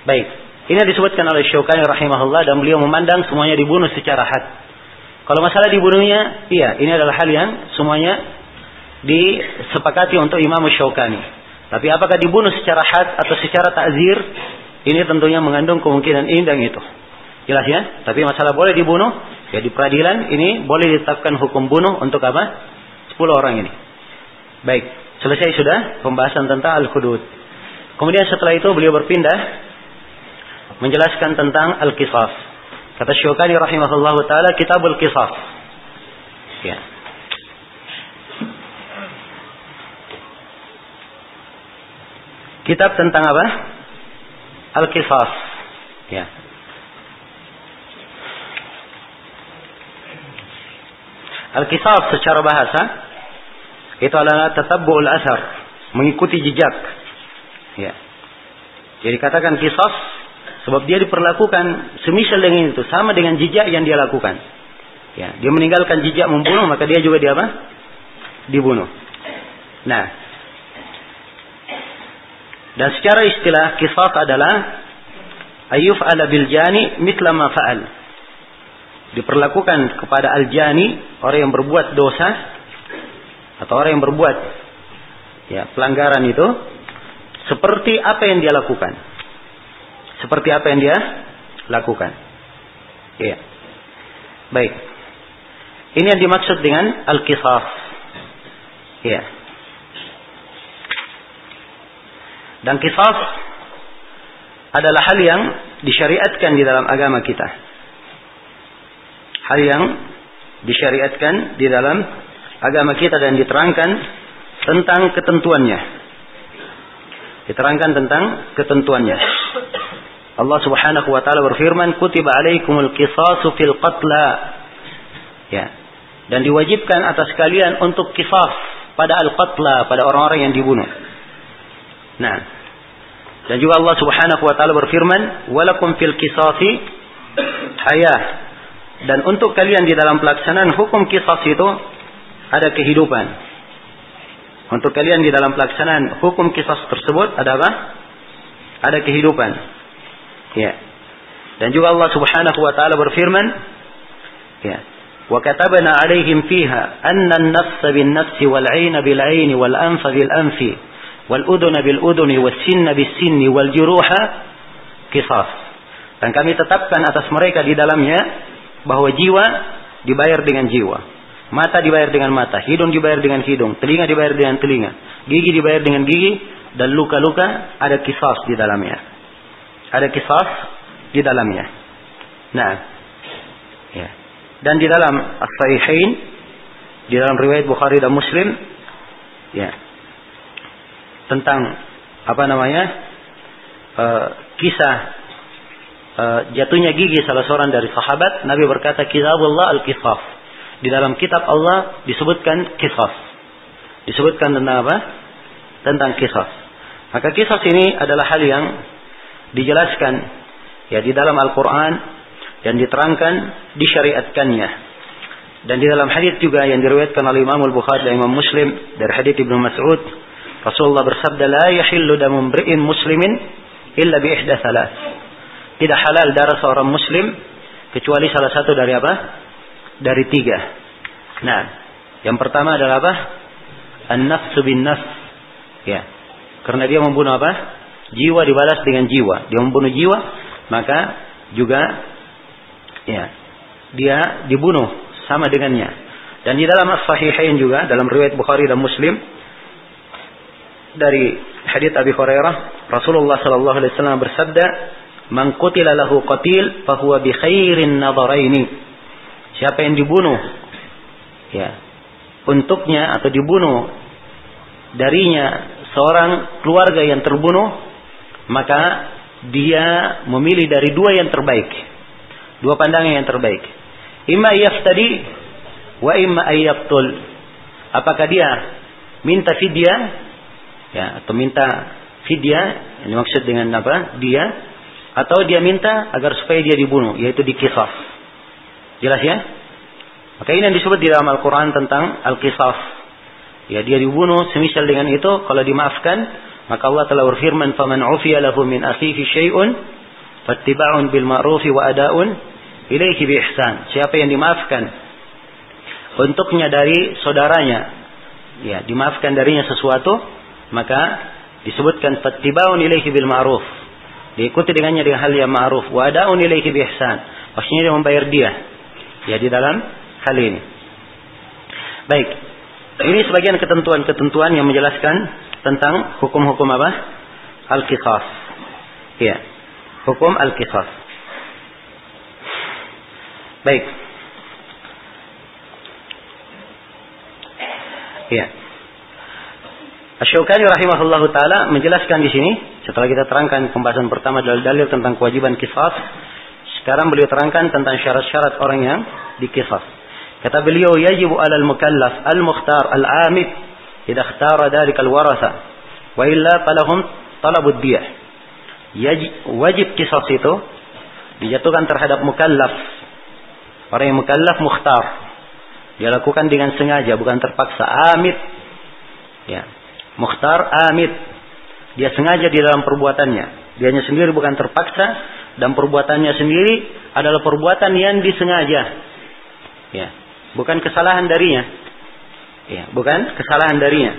Baik. Ini disebutkan oleh Syaukani rahimahullah dan beliau memandang semuanya dibunuh secara had. Kalau masalah dibunuhnya, iya, ini adalah hal yang semuanya disepakati untuk Imam Syaukani. Tapi apakah dibunuh secara had atau secara takzir? Ini tentunya mengandung kemungkinan ini dan itu. Jelas ya? Tapi masalah boleh dibunuh, ya di peradilan ini boleh ditetapkan hukum bunuh untuk apa? 10 orang ini. Baik, selesai sudah pembahasan tentang al-hudud. Kemudian setelah itu beliau berpindah menjelaskan tentang al-qisas. Kata Syukani rahimahullah taala kitabul qisas. Ya. Kitab tentang apa? Al-Qisas. Ya. Al-Qisas secara bahasa itu adalah tatabbu'ul asar, mengikuti jejak. Ya. Jadi katakan kisah sebab dia diperlakukan semisal dengan itu, sama dengan jejak yang dia lakukan. Ya, dia meninggalkan jejak membunuh, maka dia juga dia apa? Dibunuh. Nah, dan secara istilah kisah adalah ayuf ala biljani mitla ma fa'al. Diperlakukan kepada al-jani, orang yang berbuat dosa, atau orang yang berbuat ya pelanggaran itu seperti apa yang dia lakukan. Seperti apa yang dia lakukan. Ya. Baik. Ini yang dimaksud dengan al-qisas. Ya. Dan kisah adalah hal yang disyariatkan di dalam agama kita. Hal yang disyariatkan di dalam agama kita dan diterangkan tentang ketentuannya. Diterangkan tentang ketentuannya. Allah Subhanahu wa taala berfirman, "Kutiba alaikumul qisasu fil qatla." Ya. Dan diwajibkan atas kalian untuk kisah pada al-qatla, pada orang-orang yang dibunuh. Nah. Dan juga Allah Subhanahu wa taala berfirman, "Walakum fil qisasi hayah." Dan untuk kalian di dalam pelaksanaan hukum kisah itu ada kehidupan. Untuk kalian di dalam pelaksanaan hukum kisah tersebut ada apa? Ada kehidupan. Ya. Dan juga Allah Subhanahu wa taala berfirman, ya. 'alaihim fiha anna an-nafs bin-nafs wal 'ayna bil-'ayn wal-anfa bil-anfi wal udhuna bil udhuni was sinna. Dan kami tetapkan atas mereka di dalamnya bahwa jiwa dibayar dengan jiwa. Mata dibayar dengan mata, hidung dibayar dengan hidung, telinga dibayar dengan telinga, gigi dibayar dengan gigi, dan luka-luka ada kisah di dalamnya. Ada kisah di dalamnya. Nah, ya. Dan di dalam As-Sahihain, di dalam riwayat Bukhari dan Muslim, ya, tentang apa namanya uh, kisah uh, jatuhnya gigi salah seorang dari sahabat, Nabi berkata, Kitabullah al-Qisas. Di dalam kitab Allah disebutkan kisah. Disebutkan tentang apa? Tentang kisah. Maka kisah ini adalah hal yang dijelaskan ya di dalam Al-Quran dan diterangkan disyariatkannya. Dan di dalam hadis juga yang diriwayatkan oleh Imam Al-Bukhari dan Imam Muslim dari hadis Ibnu Mas'ud Rasulullah bersabda, "La yahillu damu mri'in muslimin illa bi ihda thalath." Tidak halal darah seorang muslim kecuali salah satu dari apa? Dari tiga. Nah, yang pertama adalah apa? An-nafsu bin nafs. Ya. Karena dia membunuh apa? Jiwa dibalas dengan jiwa. Dia membunuh jiwa, maka juga ya, dia dibunuh sama dengannya. Dan di dalam As-Sahihain juga dalam riwayat Bukhari dan Muslim dari hadis Abi Hurairah Rasulullah sallallahu alaihi wasallam bersabda man qutila lahu qatil fahuwa bi khairin nadharaini. Siapa yang dibunuh ya untuknya atau dibunuh darinya seorang keluarga yang terbunuh maka dia memilih dari dua yang terbaik dua pandangan yang terbaik. Imma yaftadi wa imma ayyaqtul apakah dia minta fidyah ya atau minta fidyah ini maksud dengan apa? Dia atau dia minta agar supaya dia dibunuh yaitu dikisah jelas ya? Maka ini yang disebut di dalam Al-Quran tentang Al-Qisas ya dia dibunuh semisal dengan itu kalau dimaafkan maka Allah telah berfirman min akhihi syai'un fattiba'un bil ma'rufi wa ada'un ilaihi bi ihsan. Siapa yang dimaafkan untuknya dari saudaranya ya dimaafkan darinya sesuatu maka disebutkan fattibaun ilaihi bil ma'ruf. Diikuti dengannya dengan hal yang ma'ruf. Wa adaun ilaihi bi ihsan. Maksudnya dia membayar dia. Ya di dalam hal ini. Baik. Ini sebagian ketentuan-ketentuan yang menjelaskan tentang hukum-hukum apa? Al-Qisas. Ya. Hukum Al-Qisas. Baik. Ya. Asy-Syaukani rahimahullahu taala menjelaskan di sini setelah kita terangkan pembahasan pertama dalil-dalil tentang kewajiban kisah. Sekarang beliau terangkan tentang syarat-syarat orang yang dikisah. Kata beliau yajibu 'alal mukallaf al-mukhtar al-amid idza ikhtara dzalika al-waratha wa illa falahum talabud diyah. Wajib kisah itu dijatuhkan terhadap mukallaf. Orang yang mukallaf mukhtar. Dia lakukan dengan sengaja bukan terpaksa. Amid. Ya, Mukhtar Amid. Dia sengaja di dalam perbuatannya. Dianya sendiri bukan terpaksa dan perbuatannya sendiri adalah perbuatan yang disengaja. Ya, bukan kesalahan darinya. Ya, bukan kesalahan darinya.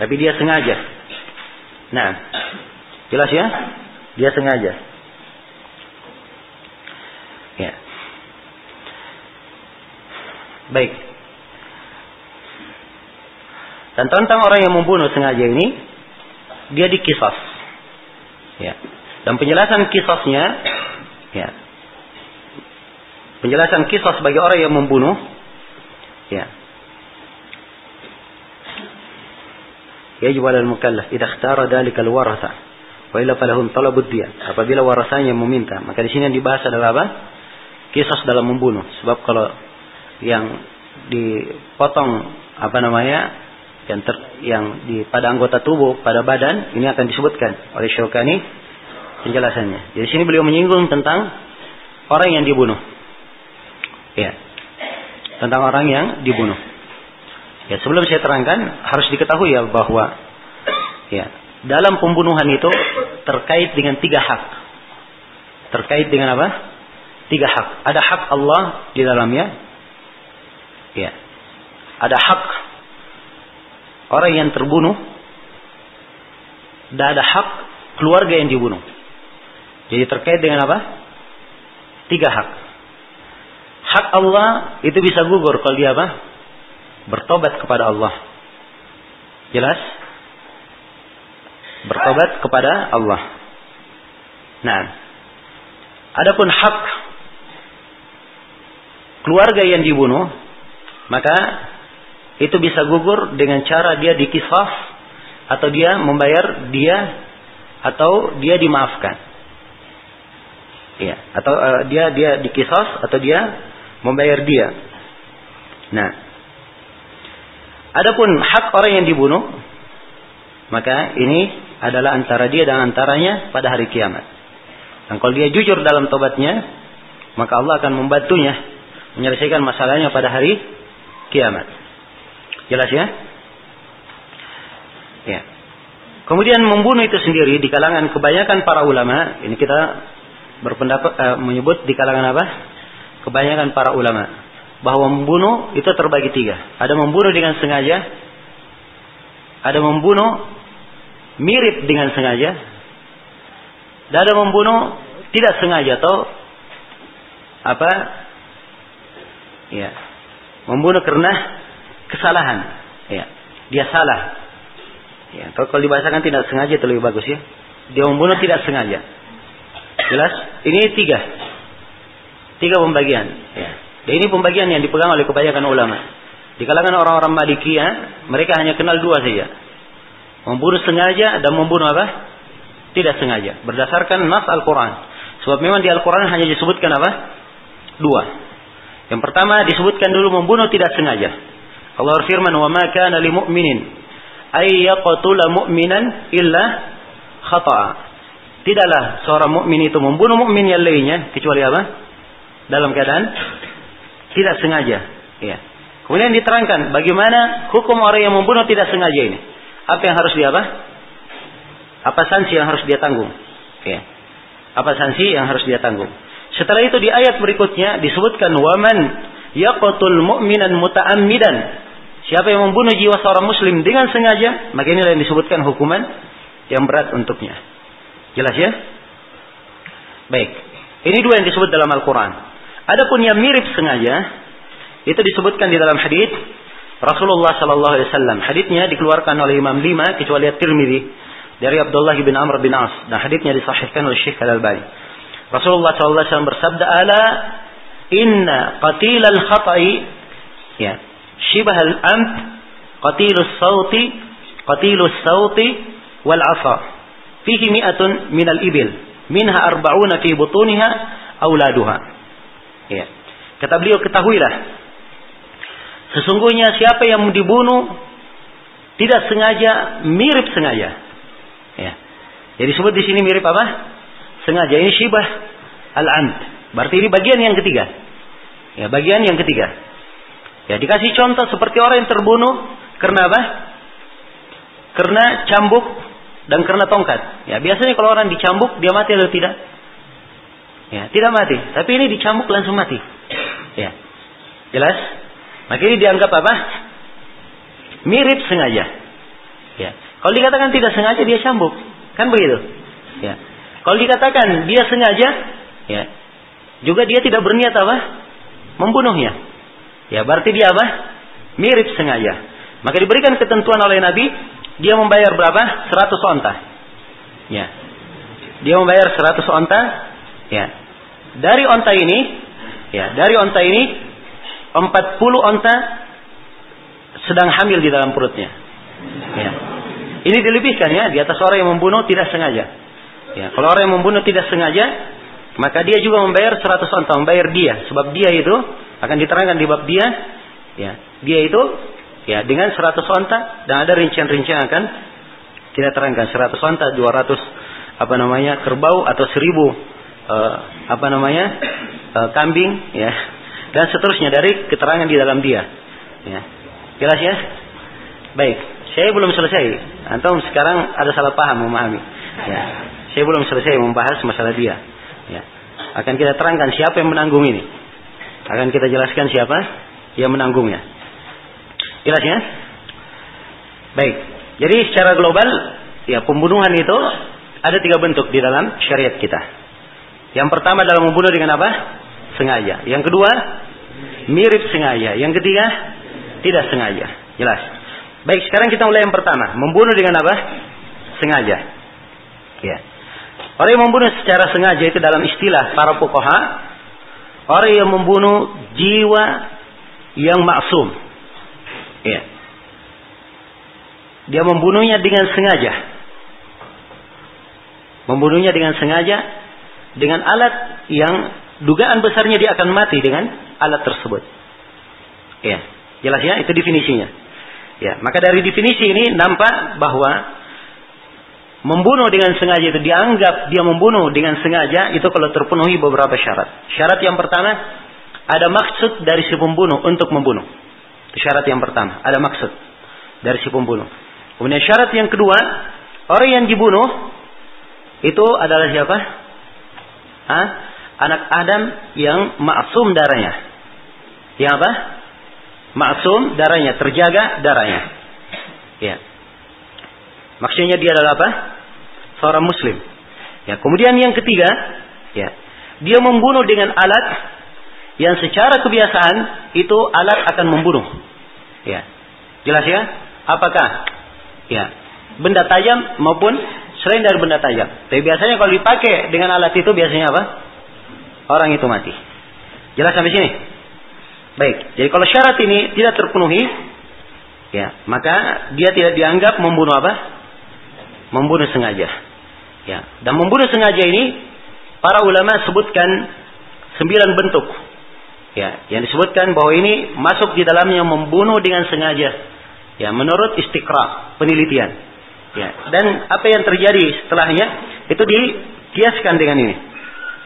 Tapi dia sengaja. Nah, jelas ya? Dia sengaja. Ya. Baik. Dan tentang orang yang membunuh sengaja ini, dia dikisas. Ya. Dan penjelasan kisasnya, ya. Penjelasan kisas bagi orang yang membunuh, ya. Yajib al mukallaf idza ikhtara dhalika al-waratha wa illa falahum talabud. Apabila warasanya meminta, maka di sini yang dibahas adalah apa? Kisas dalam membunuh. Sebab kalau yang dipotong apa namanya yang ter, yang di pada anggota tubuh, pada badan ini akan disebutkan oleh Syaukani penjelasannya. Jadi sini beliau menyinggung tentang orang yang dibunuh. Ya. Tentang orang yang dibunuh. Ya, sebelum saya terangkan harus diketahui ya bahwa ya, dalam pembunuhan itu terkait dengan tiga hak. Terkait dengan apa? Tiga hak. Ada hak Allah di dalamnya. Ya. Ada hak orang yang terbunuh Tidak ada hak keluarga yang dibunuh. Jadi terkait dengan apa? Tiga hak. Hak Allah itu bisa gugur kalau dia apa? Bertobat kepada Allah. Jelas? Bertobat kepada Allah. Nah, adapun hak keluarga yang dibunuh, maka itu bisa gugur dengan cara dia dikisah atau dia membayar dia atau dia dimaafkan. Ya, atau uh, dia dia dikisah atau dia membayar dia. Nah, adapun hak orang yang dibunuh, maka ini adalah antara dia dan antaranya pada hari kiamat. Dan kalau dia jujur dalam tobatnya, maka Allah akan membantunya menyelesaikan masalahnya pada hari kiamat. Jelas ya? Ya. Kemudian membunuh itu sendiri di kalangan kebanyakan para ulama, ini kita berpendapat uh, menyebut di kalangan apa? Kebanyakan para ulama bahwa membunuh itu terbagi tiga. Ada membunuh dengan sengaja, ada membunuh mirip dengan sengaja, dan ada membunuh tidak sengaja atau apa? Ya, membunuh karena kesalahan. Ya. Dia salah. Ya. Kalau, kalau dibahasakan tidak sengaja itu lebih bagus ya. Dia membunuh tidak sengaja. Jelas? Ini tiga. Tiga pembagian. Ya. Dan ini pembagian yang dipegang oleh kebanyakan ulama. Di kalangan orang-orang ya, mereka hanya kenal dua saja. Membunuh sengaja dan membunuh apa? Tidak sengaja. Berdasarkan nas Al-Quran. Sebab memang di Al-Quran hanya disebutkan apa? Dua. Yang pertama disebutkan dulu membunuh tidak sengaja. Allah berfirman, "Wa ma kana lil mu'minin ay yaqtula mu'minan illa khata'a." Tidaklah seorang mukmin itu membunuh mukmin yang lainnya kecuali apa? Dalam keadaan tidak sengaja. Ya. Kemudian diterangkan bagaimana hukum orang yang membunuh tidak sengaja ini. Apa yang harus dia apa? Apa sanksi yang harus dia tanggung? Ya. Apa sanksi yang harus dia tanggung? Setelah itu di ayat berikutnya disebutkan waman yaqtul mu'minan muta'ammidan Siapa yang membunuh jiwa seorang muslim dengan sengaja, maka inilah yang disebutkan hukuman yang berat untuknya. Jelas ya? Baik. Ini dua yang disebut dalam Al-Quran. Adapun yang mirip sengaja, itu disebutkan di dalam hadis Rasulullah Sallallahu Alaihi Wasallam. Hadisnya dikeluarkan oleh Imam lima kecuali At-Tirmidzi dari Abdullah bin Amr bin As dan hadisnya disahihkan oleh Syekh Al Albani. Rasulullah Sallallahu Alaihi Wasallam bersabda, "Ala inna qatil al khatai ya shibah al-amt qatilus sauti qatilus sauti wal asa. Fihi mi'atun min al-ibil minha arba'una fi butuniha auladuha. Ya kata beliau ketahuilah sesungguhnya siapa yang dibunuh tidak sengaja mirip sengaja. Ya jadi sebut di sini mirip apa? Sengaja. Ini shibah al-amt berarti ini bagian yang ketiga ya bagian yang ketiga Ya dikasih contoh seperti orang yang terbunuh karena apa? Karena cambuk dan karena tongkat. Ya biasanya kalau orang dicambuk dia mati atau tidak? Ya tidak mati. Tapi ini dicambuk langsung mati. Ya jelas? Maka ini dianggap apa? Mirip sengaja. Ya. Kalau dikatakan tidak sengaja dia cambuk, kan begitu? Ya. Kalau dikatakan dia sengaja, ya, juga dia tidak berniat apa? Membunuhnya. Ya berarti dia apa? Mirip sengaja. Maka diberikan ketentuan oleh Nabi, dia membayar berapa? 100 onta. Ya. Dia membayar 100 onta. Ya. Dari onta ini, ya, dari onta ini 40 onta sedang hamil di dalam perutnya. Ya. Ini dilebihkan ya di atas orang yang membunuh tidak sengaja. Ya, kalau orang yang membunuh tidak sengaja, maka dia juga membayar 100 onta, membayar dia. Sebab dia itu akan diterangkan di bab dia ya. Dia itu ya dengan 100 onta dan ada rincian-rincian akan kita terangkan. 100 onta 200 apa namanya kerbau atau 1000 uh, apa namanya uh, kambing ya. Dan seterusnya dari keterangan di dalam dia ya. Jelas ya? Baik. Saya belum selesai. Atau sekarang ada salah paham memahami ya. Saya belum selesai membahas masalah dia ya akan kita terangkan siapa yang menanggung ini akan kita jelaskan siapa yang menanggungnya. Jelas ya? Baik. Jadi secara global ya pembunuhan itu ada tiga bentuk di dalam syariat kita. Yang pertama adalah membunuh dengan apa? Sengaja. Yang kedua, mirip sengaja. Yang ketiga, tidak sengaja. Jelas. Baik, sekarang kita mulai yang pertama. Membunuh dengan apa? Sengaja. Ya. Orang yang membunuh secara sengaja itu dalam istilah para pokoha, orang yang membunuh jiwa yang maksum. Ya. Dia membunuhnya dengan sengaja. Membunuhnya dengan sengaja dengan alat yang dugaan besarnya dia akan mati dengan alat tersebut. Ya, jelas ya, itu definisinya. Ya, maka dari definisi ini nampak bahwa membunuh dengan sengaja itu dianggap dia membunuh dengan sengaja itu kalau terpenuhi beberapa syarat. Syarat yang pertama ada maksud dari si pembunuh untuk membunuh. Itu syarat yang pertama, ada maksud dari si pembunuh. Kemudian syarat yang kedua, orang yang dibunuh itu adalah siapa? Hah? Anak Adam yang maksum darahnya. Yang apa? Maksum darahnya, terjaga darahnya. Ya. Maksudnya dia adalah apa? Seorang muslim. Ya, kemudian yang ketiga, ya. Dia membunuh dengan alat yang secara kebiasaan itu alat akan membunuh. Ya. Jelas ya? Apakah ya, benda tajam maupun selain dari benda tajam. Tapi biasanya kalau dipakai dengan alat itu biasanya apa? Orang itu mati. Jelas sampai sini? Baik. Jadi kalau syarat ini tidak terpenuhi, ya, maka dia tidak dianggap membunuh apa? Membunuh sengaja. Ya. Dan membunuh sengaja ini para ulama sebutkan sembilan bentuk. Ya, yang disebutkan bahwa ini masuk di dalamnya membunuh dengan sengaja. Ya, menurut istiqra, penelitian. Ya, dan apa yang terjadi setelahnya itu dikiaskan dengan ini.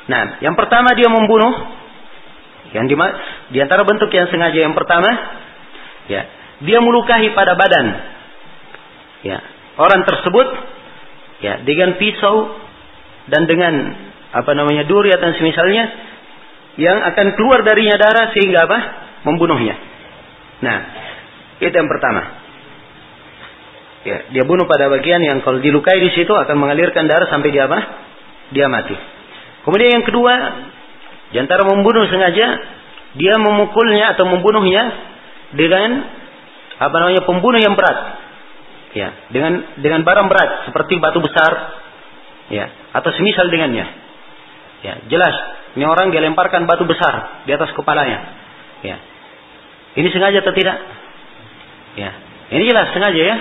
Nah, yang pertama dia membunuh yang di, di antara bentuk yang sengaja yang pertama ya, dia melukai pada badan ya, orang tersebut ya dengan pisau dan dengan apa namanya duri atau semisalnya yang akan keluar darinya darah sehingga apa? membunuhnya. Nah, itu yang pertama. Ya, dia bunuh pada bagian yang kalau dilukai di situ akan mengalirkan darah sampai dia apa? Dia mati. Kemudian yang kedua, di antara membunuh sengaja, dia memukulnya atau membunuhnya dengan apa namanya pembunuh yang berat. Ya, dengan dengan barang berat seperti batu besar, ya, atau semisal dengannya. Ya, jelas ini orang dia lemparkan batu besar di atas kepalanya. Ya. Ini sengaja atau tidak? Ya. Ini jelas sengaja ya.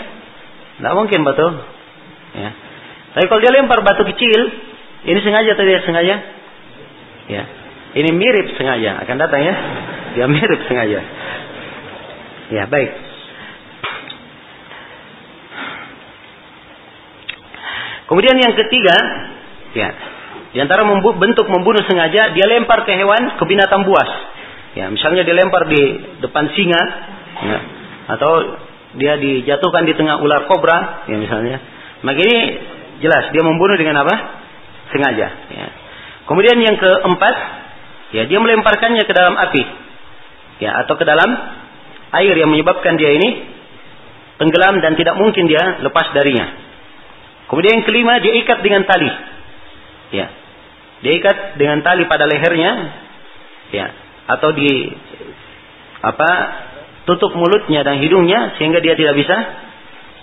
Tidak mungkin batu. Ya. Tapi kalau dia lempar batu kecil, ini sengaja atau tidak sengaja? Ya. Ini mirip sengaja akan datang ya. Dia mirip sengaja. Ya, baik. Kemudian yang ketiga, ya, di antara bentuk membunuh sengaja, dia lempar ke hewan, ke binatang buas. Ya, misalnya dia lempar di depan singa, ya, atau dia dijatuhkan di tengah ular kobra, ya misalnya. Maka ini jelas dia membunuh dengan apa? Sengaja. Ya. Kemudian yang keempat, ya dia melemparkannya ke dalam api, ya atau ke dalam air yang menyebabkan dia ini tenggelam dan tidak mungkin dia lepas darinya. Kemudian yang kelima dia ikat dengan tali, ya dia ikat dengan tali pada lehernya, ya atau di apa tutup mulutnya dan hidungnya sehingga dia tidak bisa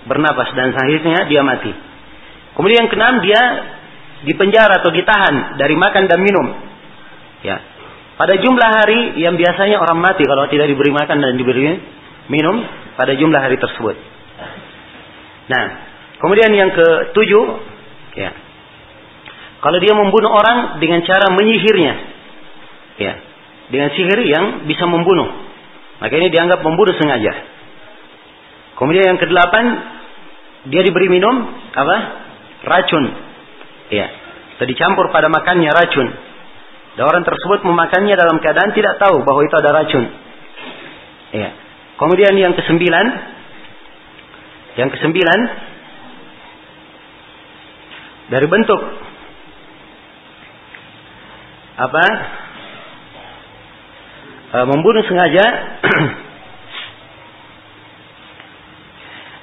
bernapas dan akhirnya dia mati. Kemudian yang keenam dia dipenjara atau ditahan dari makan dan minum. Ya. Pada jumlah hari yang biasanya orang mati kalau tidak diberi makan dan diberi minum pada jumlah hari tersebut. Nah, kemudian yang ketujuh, ya, kalau dia membunuh orang dengan cara menyihirnya, ya, dengan sihir yang bisa membunuh. Maka ini dianggap membunuh sengaja. Kemudian yang kedelapan, dia diberi minum apa? Racun. Ya. Atau dicampur pada makannya racun. Dan orang tersebut memakannya dalam keadaan tidak tahu bahwa itu ada racun. Ya. Kemudian yang kesembilan, yang kesembilan, dari bentuk apa uh, membunuh sengaja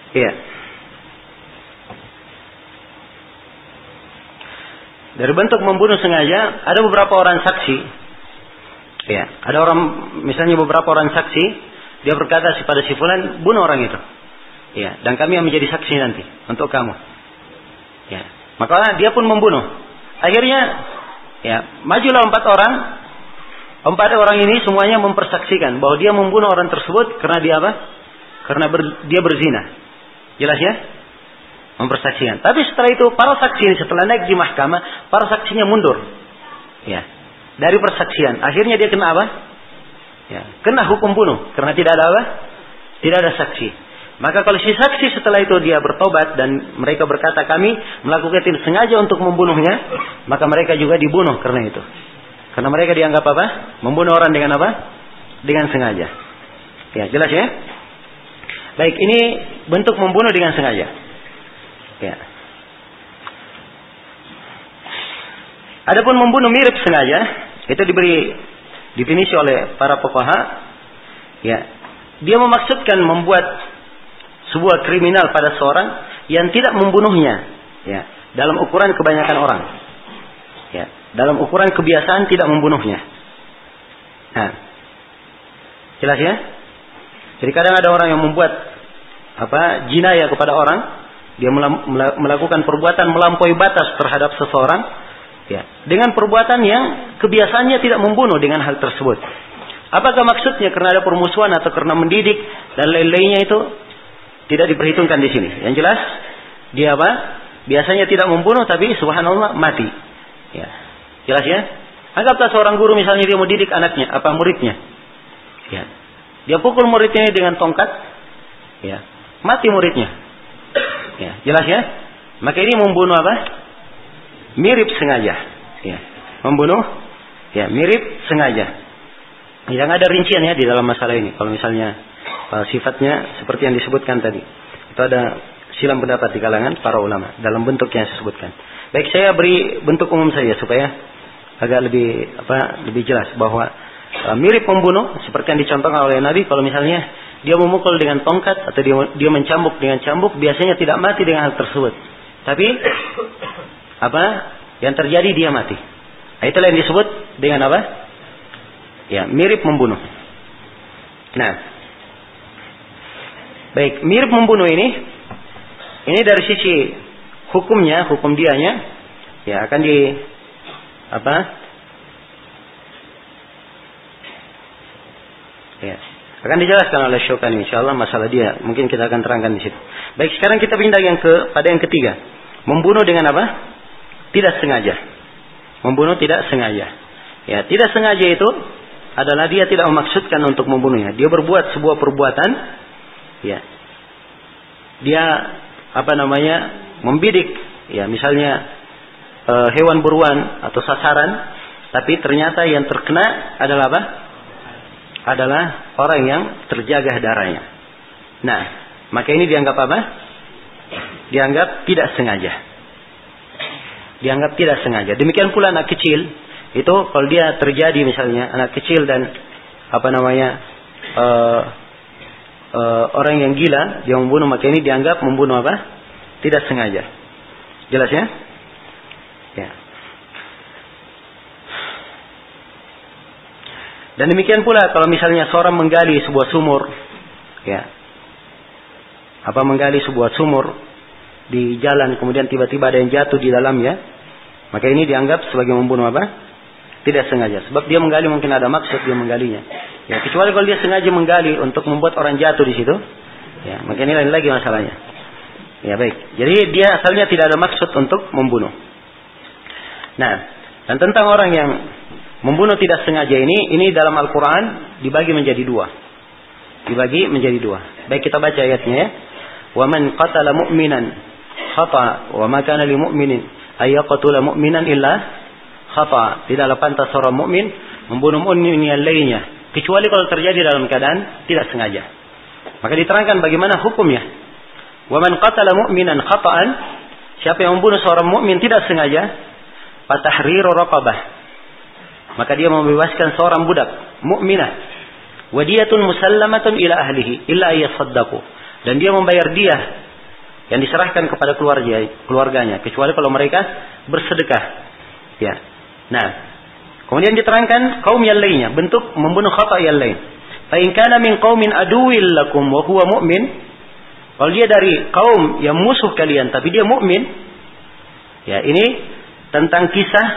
Iya. Dari bentuk membunuh sengaja ada beberapa orang saksi. Ya, ada orang misalnya beberapa orang saksi dia berkata kepada si fulan bunuh orang itu. Ya, dan kami yang menjadi saksi nanti untuk kamu. Ya, maka dia pun membunuh. Akhirnya ya, majulah empat orang. Empat orang ini semuanya mempersaksikan bahwa dia membunuh orang tersebut karena dia apa? Karena ber, dia berzina. Jelas ya? Mempersaksikan. Tapi setelah itu para saksi ini setelah naik di mahkamah, para saksinya mundur. Ya. Dari persaksian. Akhirnya dia kena apa? Ya, kena hukum bunuh karena tidak ada apa? Tidak ada saksi. Maka kalau si saksi setelah itu dia bertobat dan mereka berkata kami melakukan tidak sengaja untuk membunuhnya, maka mereka juga dibunuh karena itu. Karena mereka dianggap apa? Membunuh orang dengan apa? Dengan sengaja. Ya, jelas ya? Baik, ini bentuk membunuh dengan sengaja. Ya. Adapun membunuh mirip sengaja, itu diberi definisi oleh para pekoha. Ya, dia memaksudkan membuat sebuah kriminal pada seorang yang tidak membunuhnya. Ya dalam ukuran kebanyakan orang. Ya dalam ukuran kebiasaan tidak membunuhnya. Nah jelas ya? Jadi kadang ada orang yang membuat apa jinaya kepada orang. Dia melakukan perbuatan melampaui batas terhadap seseorang. Ya dengan perbuatan yang kebiasaannya tidak membunuh dengan hal tersebut. Apakah maksudnya karena ada permusuhan atau karena mendidik dan lain-lainnya itu tidak diperhitungkan di sini. Yang jelas dia apa? Biasanya tidak membunuh tapi subhanallah mati. Ya. Jelas ya? Anggaplah seorang guru misalnya dia mau didik anaknya, apa muridnya. Ya. Dia pukul muridnya dengan tongkat. Ya. Mati muridnya. Ya, jelas ya? Maka ini membunuh apa? Mirip sengaja. Ya. Membunuh ya, mirip sengaja. Yang ada rincian ya di dalam masalah ini. Kalau misalnya sifatnya seperti yang disebutkan tadi. Itu ada silam pendapat di kalangan para ulama dalam bentuk yang saya sebutkan. Baik, saya beri bentuk umum saja supaya agak lebih apa lebih jelas bahwa uh, mirip pembunuh seperti yang dicontohkan oleh Nabi kalau misalnya dia memukul dengan tongkat atau dia dia mencambuk dengan cambuk biasanya tidak mati dengan hal tersebut. Tapi apa yang terjadi dia mati. Nah, itulah yang disebut dengan apa? Ya, mirip membunuh. Nah, Baik, mirip membunuh ini ini dari sisi hukumnya, hukum dianya ya akan di apa? Ya, akan dijelaskan oleh Syukani insyaallah masalah dia. Mungkin kita akan terangkan di situ. Baik, sekarang kita pindah yang ke pada yang ketiga. Membunuh dengan apa? Tidak sengaja. Membunuh tidak sengaja. Ya, tidak sengaja itu adalah dia tidak memaksudkan untuk membunuhnya. Dia berbuat sebuah perbuatan ya. Dia apa namanya membidik. Ya misalnya e, hewan buruan atau sasaran tapi ternyata yang terkena adalah apa? Adalah orang yang terjaga darahnya. Nah maka ini dianggap apa? Dianggap tidak sengaja. Dianggap tidak sengaja. Demikian pula anak kecil. Itu kalau dia terjadi misalnya anak kecil dan apa namanya e, uh, orang yang gila dia membunuh maka ini dianggap membunuh apa? Tidak sengaja. Jelas ya? Ya. Dan demikian pula kalau misalnya seorang menggali sebuah sumur, ya, apa menggali sebuah sumur di jalan kemudian tiba-tiba ada yang jatuh di dalamnya, maka ini dianggap sebagai membunuh apa? Tidak sengaja. Sebab dia menggali mungkin ada maksud dia menggalinya. Ya, kecuali kalau dia sengaja menggali untuk membuat orang jatuh di situ. Ya, maka ini lain lagi masalahnya. Ya, baik. Jadi dia asalnya tidak ada maksud untuk membunuh. Nah, dan tentang orang yang membunuh tidak sengaja ini, ini dalam Al-Quran dibagi menjadi dua. Dibagi menjadi dua. Baik kita baca ayatnya ya. Mu'minan khata wa ma kana li mu'minin ay yaqtula mu'minan illa khata, tidaklah pantas seorang mukmin membunuh mukmin yang lainnya kecuali kalau terjadi dalam keadaan tidak sengaja. Maka diterangkan bagaimana hukumnya. Wa man qatala mu'minan khata'an, siapa yang membunuh seorang mukmin tidak sengaja, fatahriru raqabah. Maka dia membebaskan seorang budak mukminah. Wadiyatun musallamatun ila ahlihi illa ayasaddaqu. Dan dia membayar dia yang diserahkan kepada keluarga keluarganya kecuali kalau mereka bersedekah Ya. Nah, kemudian diterangkan kaum yang lainnya, bentuk membunuh khata yang lain. Fa in kana min qaumin aduwwil lakum wa huwa mu'min, kalau dia dari kaum yang musuh kalian tapi dia mukmin, ya ini tentang kisah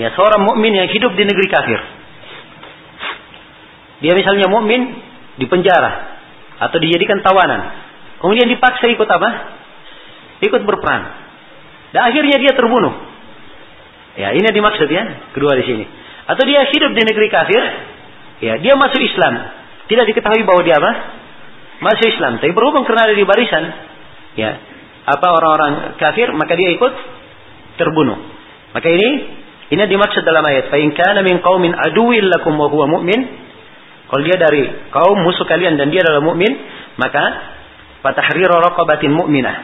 ya seorang mukmin yang hidup di negeri kafir. Dia misalnya mukmin di penjara atau dijadikan tawanan. Kemudian dipaksa ikut apa? Ikut berperang. Dan akhirnya dia terbunuh. Ya, ini yang dimaksud ya, kedua di sini. Atau dia hidup di negeri kafir, Ya, dia masuk Islam. Tidak diketahui bahwa dia apa? Masuk Islam. Tapi berhubung karena ada di barisan, ya, apa orang-orang kafir, maka dia ikut terbunuh. Maka ini ini dimaksud dalam ayat, "Fa in kana min qaumin aduwwil lakum wa huwa mu'min" Kalau dia dari kaum musuh kalian dan dia adalah mukmin, maka fatahriru raqabatin mu'minah.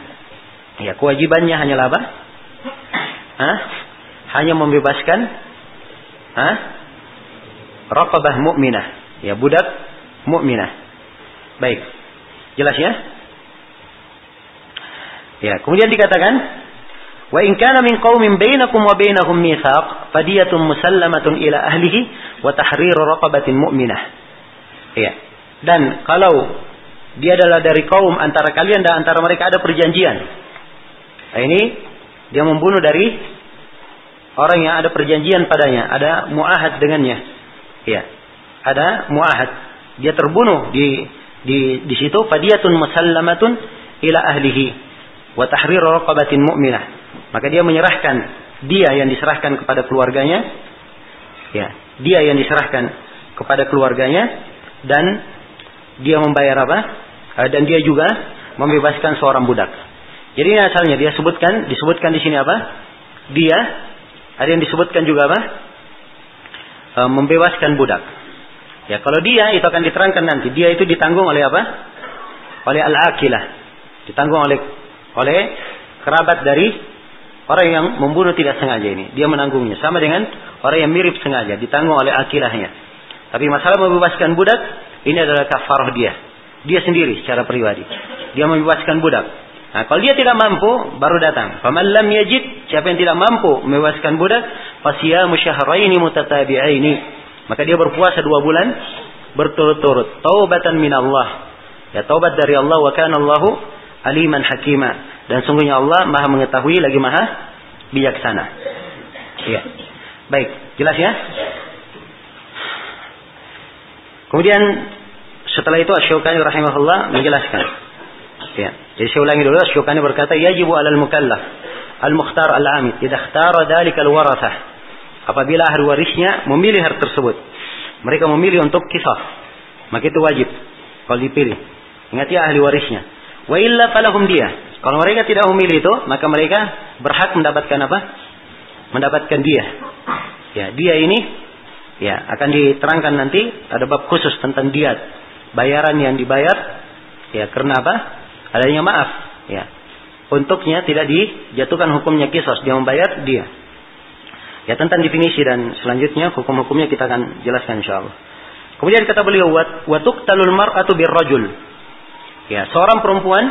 Ya, kewajibannya hanyalah apa? Hah? Hanya membebaskan Hah? raqabah mukminah, ya budak mukminah. Baik. Jelas ya? Ya, kemudian dikatakan wa in kana min qaumin bainakum wa bainahum mitsaq fadiyatun musallamatun ila ahlihi wa tahriru raqabatin mu'minah. Ya. Dan kalau dia adalah dari kaum antara kalian dan antara mereka ada perjanjian. Nah, ini dia membunuh dari orang yang ada perjanjian padanya, ada muahad dengannya. Ya. Ada muahad. Dia terbunuh di di di situ fadiyatun musallamatun ila ahlihi wa tahriru raqabatin mu'minah. Maka dia menyerahkan dia yang diserahkan kepada keluarganya ya, dia yang diserahkan kepada keluarganya dan dia membayar apa? Eh, dan dia juga membebaskan seorang budak. Jadi ini asalnya dia sebutkan disebutkan di sini apa? Dia ada yang disebutkan juga apa? e, membebaskan budak. Ya, kalau dia itu akan diterangkan nanti. Dia itu ditanggung oleh apa? Oleh al-akilah. Ditanggung oleh oleh kerabat dari orang yang membunuh tidak sengaja ini. Dia menanggungnya sama dengan orang yang mirip sengaja ditanggung oleh akilahnya. Tapi masalah membebaskan budak ini adalah kafarah dia. Dia sendiri secara pribadi. Dia membebaskan budak. Nah, kalau dia tidak mampu, baru datang. Faman lam yajid, siapa yang tidak mampu membebaskan budak, fasiyamu syahraini mutatabi'aini. Maka dia berpuasa dua bulan berturut-turut. Taubatan min Allah. Ya, taubat dari Allah wa kana Allahu aliman hakima. Dan sungguhnya Allah Maha mengetahui lagi Maha bijaksana. Iya. Baik, jelas ya? Kemudian setelah itu Asy-Syaukani rahimahullah menjelaskan Ya. Jadi saya ulangi dulu, Syukani berkata, yajibu alal mukallaf al-mukhtar al-amid, idza ikhtara dzalika al-warathah. Apabila ahli warisnya memilih hal tersebut, mereka memilih untuk kisah, maka itu wajib kalau dipilih. Ingat ya ahli warisnya. Wa illa falahum dia. Kalau mereka tidak memilih itu, maka mereka berhak mendapatkan apa? Mendapatkan dia. Ya, dia ini ya akan diterangkan nanti ada bab khusus tentang diat. Bayaran yang dibayar ya karena apa? Adanya maaf. Ya. Untuknya tidak dijatuhkan hukumnya kisos. Dia membayar dia. Ya tentang definisi dan selanjutnya hukum-hukumnya kita akan jelaskan insyaallah. Kemudian kata beliau watuk talul mar'atu birrajul. Ya seorang perempuan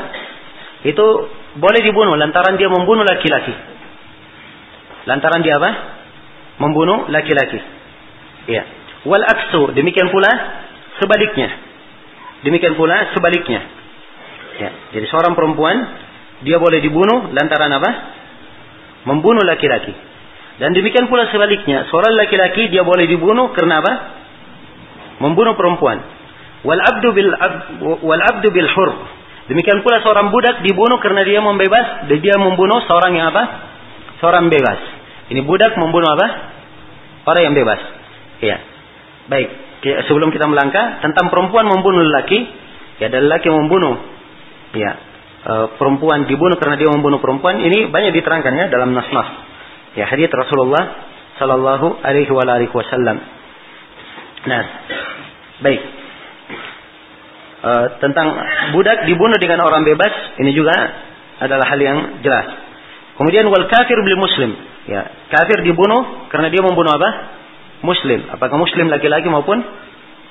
itu boleh dibunuh lantaran dia membunuh laki-laki. Lantaran dia apa? Membunuh laki-laki. Ya. Wal aksu demikian pula sebaliknya. Demikian pula sebaliknya Ya, jadi seorang perempuan dia boleh dibunuh lantaran apa? Membunuh laki-laki. Dan demikian pula sebaliknya, seorang laki-laki dia boleh dibunuh karena apa? Membunuh perempuan. Wal abdu bil wal abdu bil hur. Demikian pula seorang budak dibunuh karena dia membebas, dia membunuh seorang yang apa? Seorang bebas. Ini budak membunuh apa? Orang yang bebas. Ya. Baik, sebelum kita melangkah tentang perempuan membunuh lelaki, ya ada lelaki membunuh ya e, perempuan dibunuh karena dia membunuh perempuan ini banyak diterangkan ya dalam nas-nas. Ya hadis Rasulullah sallallahu alaihi wasallam. Nah, baik. E, tentang budak dibunuh dengan orang bebas ini juga adalah hal yang jelas. Kemudian wal kafir bil muslim. Ya, kafir dibunuh karena dia membunuh apa? Muslim. Apakah muslim laki-laki maupun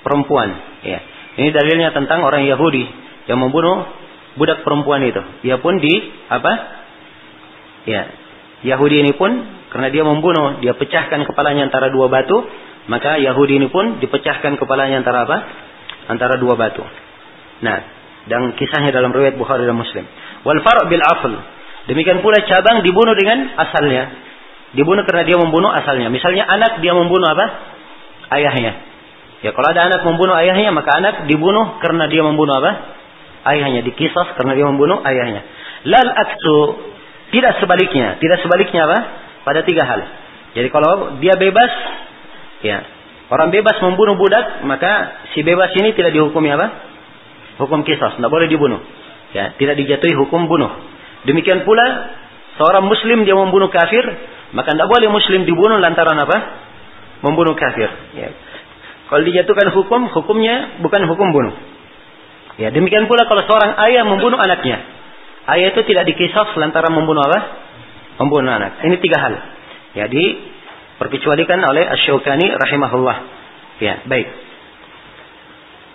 perempuan? Ya. Ini dalilnya tentang orang Yahudi yang membunuh budak perempuan itu. Dia pun di apa? Ya, Yahudi ini pun karena dia membunuh, dia pecahkan kepalanya antara dua batu, maka Yahudi ini pun dipecahkan kepalanya antara apa? Antara dua batu. Nah, dan kisahnya dalam riwayat Bukhari dan Muslim. Wal far' bil afl. Demikian pula cabang dibunuh dengan asalnya. Dibunuh karena dia membunuh asalnya. Misalnya anak dia membunuh apa? Ayahnya. Ya kalau ada anak membunuh ayahnya maka anak dibunuh karena dia membunuh apa? Ayahnya dikisah karena dia membunuh ayahnya. Lal aksu tidak sebaliknya. Tidak sebaliknya apa? Pada tiga hal. Jadi kalau dia bebas, ya orang bebas membunuh budak maka si bebas ini tidak dihukumi apa? Hukum kisah, tidak boleh dibunuh. Ya, tidak dijatuhi hukum bunuh. Demikian pula seorang muslim dia membunuh kafir, maka tidak boleh muslim dibunuh lantaran apa? Membunuh kafir. Ya. Kalau dijatuhkan hukum, hukumnya bukan hukum bunuh. Ya, demikian pula kalau seorang ayah membunuh anaknya. Ayah itu tidak dikisah lantaran membunuh apa? Membunuh anak. Ini tiga hal. Ya, perkecualikan oleh Asy-Syaukani rahimahullah. Ya, baik.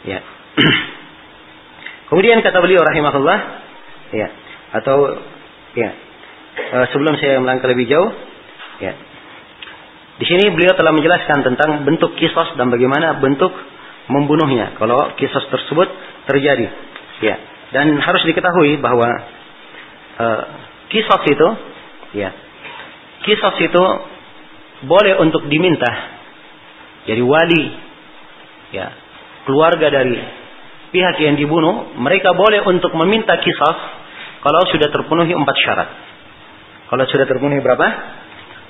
Ya. Kemudian kata beliau rahimahullah, ya, atau ya, uh, sebelum saya melangkah lebih jauh, ya. Di sini beliau telah menjelaskan tentang bentuk kisos dan bagaimana bentuk membunuhnya kalau kisos tersebut terjadi. Ya. Dan harus diketahui bahwa uh, kisos itu ya. Kisos itu boleh untuk diminta. Jadi wali ya, keluarga dari pihak yang dibunuh, mereka boleh untuk meminta kisah kalau sudah terpenuhi empat syarat. Kalau sudah terpenuhi berapa?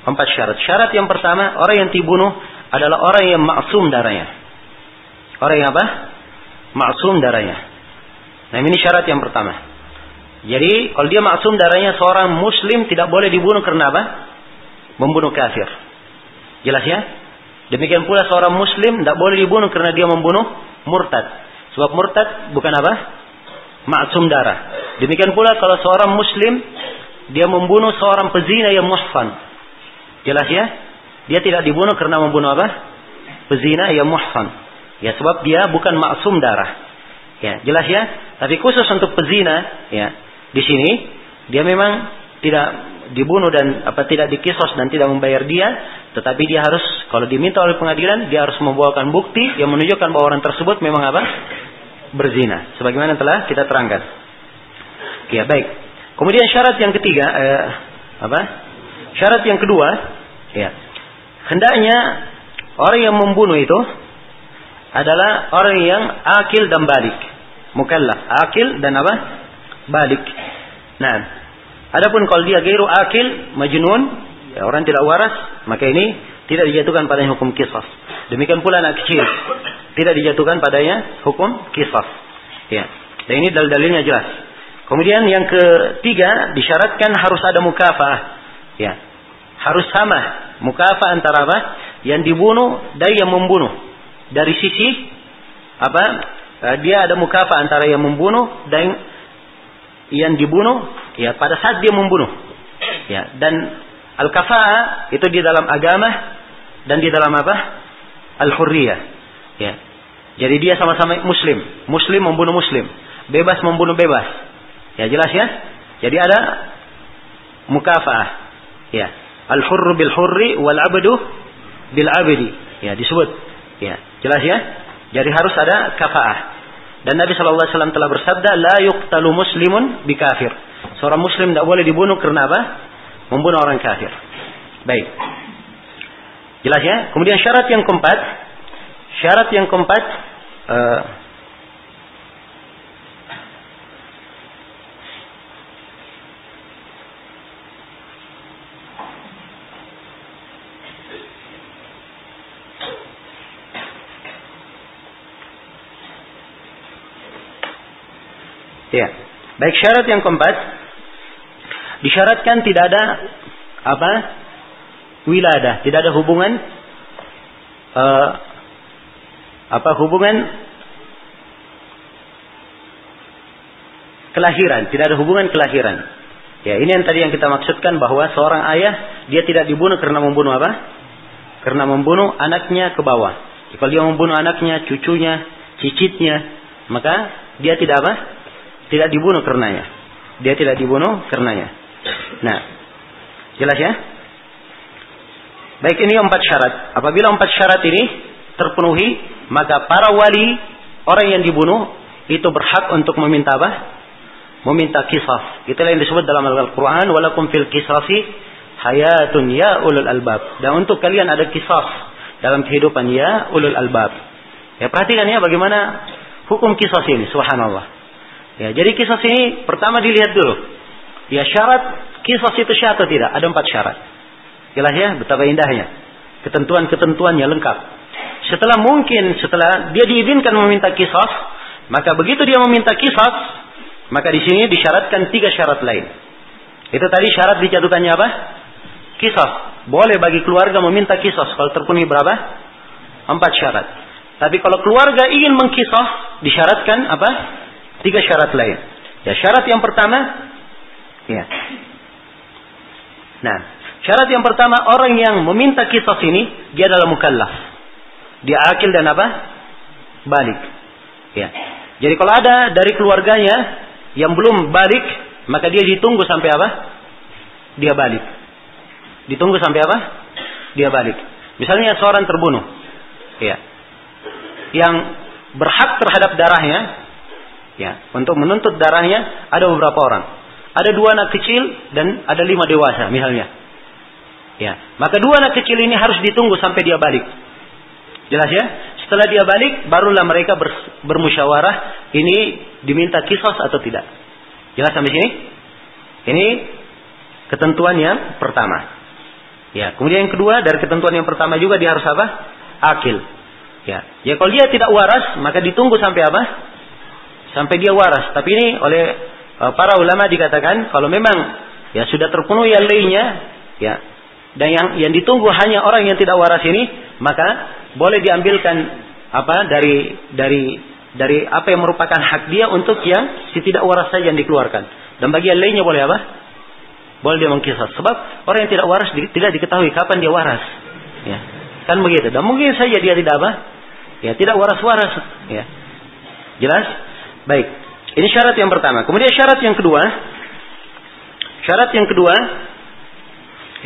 Empat syarat. Syarat yang pertama, orang yang dibunuh adalah orang yang maksum darahnya. Orang yang apa? Maksum darahnya. Nah ini syarat yang pertama. Jadi kalau dia maksum darahnya seorang muslim tidak boleh dibunuh karena apa? Membunuh kafir. Jelas ya? Demikian pula seorang muslim tidak boleh dibunuh karena dia membunuh murtad. Sebab murtad bukan apa? Maksum darah. Demikian pula kalau seorang muslim dia membunuh seorang pezina yang muhsan. Jelas ya? Dia tidak dibunuh karena membunuh apa? Pezina yang muhsan. Ya sebab dia bukan maksum darah. Ya, jelas ya? Tapi khusus untuk pezina, ya, di sini dia memang tidak dibunuh dan apa tidak dikisos dan tidak membayar dia, tetapi dia harus kalau diminta oleh pengadilan dia harus membawakan bukti yang menunjukkan bahwa orang tersebut memang apa? berzina sebagaimana telah kita terangkan. Ya, baik. Kemudian syarat yang ketiga eh, apa? Syarat yang kedua, ya. Hendaknya orang yang membunuh itu adalah orang yang akil dan balik. Mukallaf, akil dan apa? Balik. Nah, adapun kalau dia gairu akil, majnun, ya, orang tidak waras, maka ini tidak dijatuhkan pada hukum kisah. Demikian pula anak kecil tidak dijatuhkan padanya hukum kisah. Ya. Dan ini dalil-dalilnya jelas. Kemudian yang ketiga disyaratkan harus ada mukafah. Ya. Harus sama mukafah antara apa? Yang dibunuh dan yang membunuh. Dari sisi apa? Eh, dia ada mukafah antara yang membunuh dan yang dibunuh ya pada saat dia membunuh. Ya, dan al-kafa'ah itu di dalam agama dan di dalam apa? Al-hurriyah. Ya. Jadi dia sama-sama muslim. Muslim membunuh muslim. Bebas membunuh bebas. Ya jelas ya? Jadi ada mukafah. Ya. Al-hurru bil hurri wal abdu bil abdi. Ya disebut. Ya, jelas ya? Jadi harus ada kafaah. Dan Nabi Shallallahu Alaihi Wasallam telah bersabda, la yuqtalu muslimun bi kafir. Seorang muslim tidak boleh dibunuh karena apa? Membunuh orang kafir. Baik. Jelas ya? Kemudian syarat yang keempat, syarat yang keempat uh, Ya. Baik syarat yang keempat disyaratkan tidak ada apa? wiladah, tidak ada hubungan uh, apa hubungan kelahiran, tidak ada hubungan kelahiran. Ya, ini yang tadi yang kita maksudkan bahwa seorang ayah dia tidak dibunuh karena membunuh apa? Karena membunuh anaknya ke bawah. Kalau dia membunuh anaknya, cucunya, cicitnya, maka dia tidak apa? Tidak dibunuh karenanya. Dia tidak dibunuh karenanya. Nah, Jelas ya? Baik ini empat syarat. Apabila empat syarat ini terpenuhi, maka para wali orang yang dibunuh itu berhak untuk meminta apa? Meminta kisah. Itulah yang disebut dalam Al-Quran. Walakum fil kisasi hayatun ya ulul albab. Dan untuk kalian ada kisah dalam kehidupan ya ulul albab. Ya perhatikan ya bagaimana hukum kisah ini. Subhanallah. Ya jadi kisah ini pertama dilihat dulu. Ya syarat kisah itu syarat atau tidak? Ada empat syarat. Jelas ya betapa indahnya. Ketentuan-ketentuannya lengkap. Setelah mungkin setelah dia diizinkan meminta kisah, maka begitu dia meminta kisah, maka di sini disyaratkan tiga syarat lain. Itu tadi syarat dijatuhkannya apa? Kisah. Boleh bagi keluarga meminta kisah kalau terpenuhi berapa? Empat syarat. Tapi kalau keluarga ingin mengkisah, disyaratkan apa? Tiga syarat lain. Ya, syarat yang pertama, ya. Nah, syarat yang pertama orang yang meminta kisah ini dia adalah mukallaf. Dia akil dan apa? Balik. Ya. Jadi kalau ada dari keluarganya yang belum balik, maka dia ditunggu sampai apa? Dia balik. Ditunggu sampai apa? Dia balik. Misalnya seorang terbunuh. Ya. Yang berhak terhadap darahnya, ya, untuk menuntut darahnya ada beberapa orang. Ada dua anak kecil dan ada lima dewasa misalnya. Ya, maka dua anak kecil ini harus ditunggu sampai dia balik. Jelas ya? Setelah dia balik, barulah mereka bermusyawarah ini diminta kisos atau tidak. Jelas sampai sini? Ini ketentuan yang pertama. Ya, kemudian yang kedua dari ketentuan yang pertama juga dia harus apa? Akil. Ya, ya kalau dia tidak waras, maka ditunggu sampai apa? Sampai dia waras. Tapi ini oleh uh, para ulama dikatakan kalau memang ya sudah terpenuhi yang lainnya, ya, dan yang yang ditunggu hanya orang yang tidak waras ini, maka boleh diambilkan apa dari dari dari apa yang merupakan hak dia untuk yang si tidak waras saja yang dikeluarkan. Dan bagi yang lainnya boleh apa? Boleh dia mengkisah. Sebab orang yang tidak waras tidak diketahui kapan dia waras. Ya. Kan begitu. Dan mungkin saja dia tidak apa? Ya, tidak waras-waras. Ya. Jelas? Baik. Ini syarat yang pertama. Kemudian syarat yang kedua. Syarat yang kedua.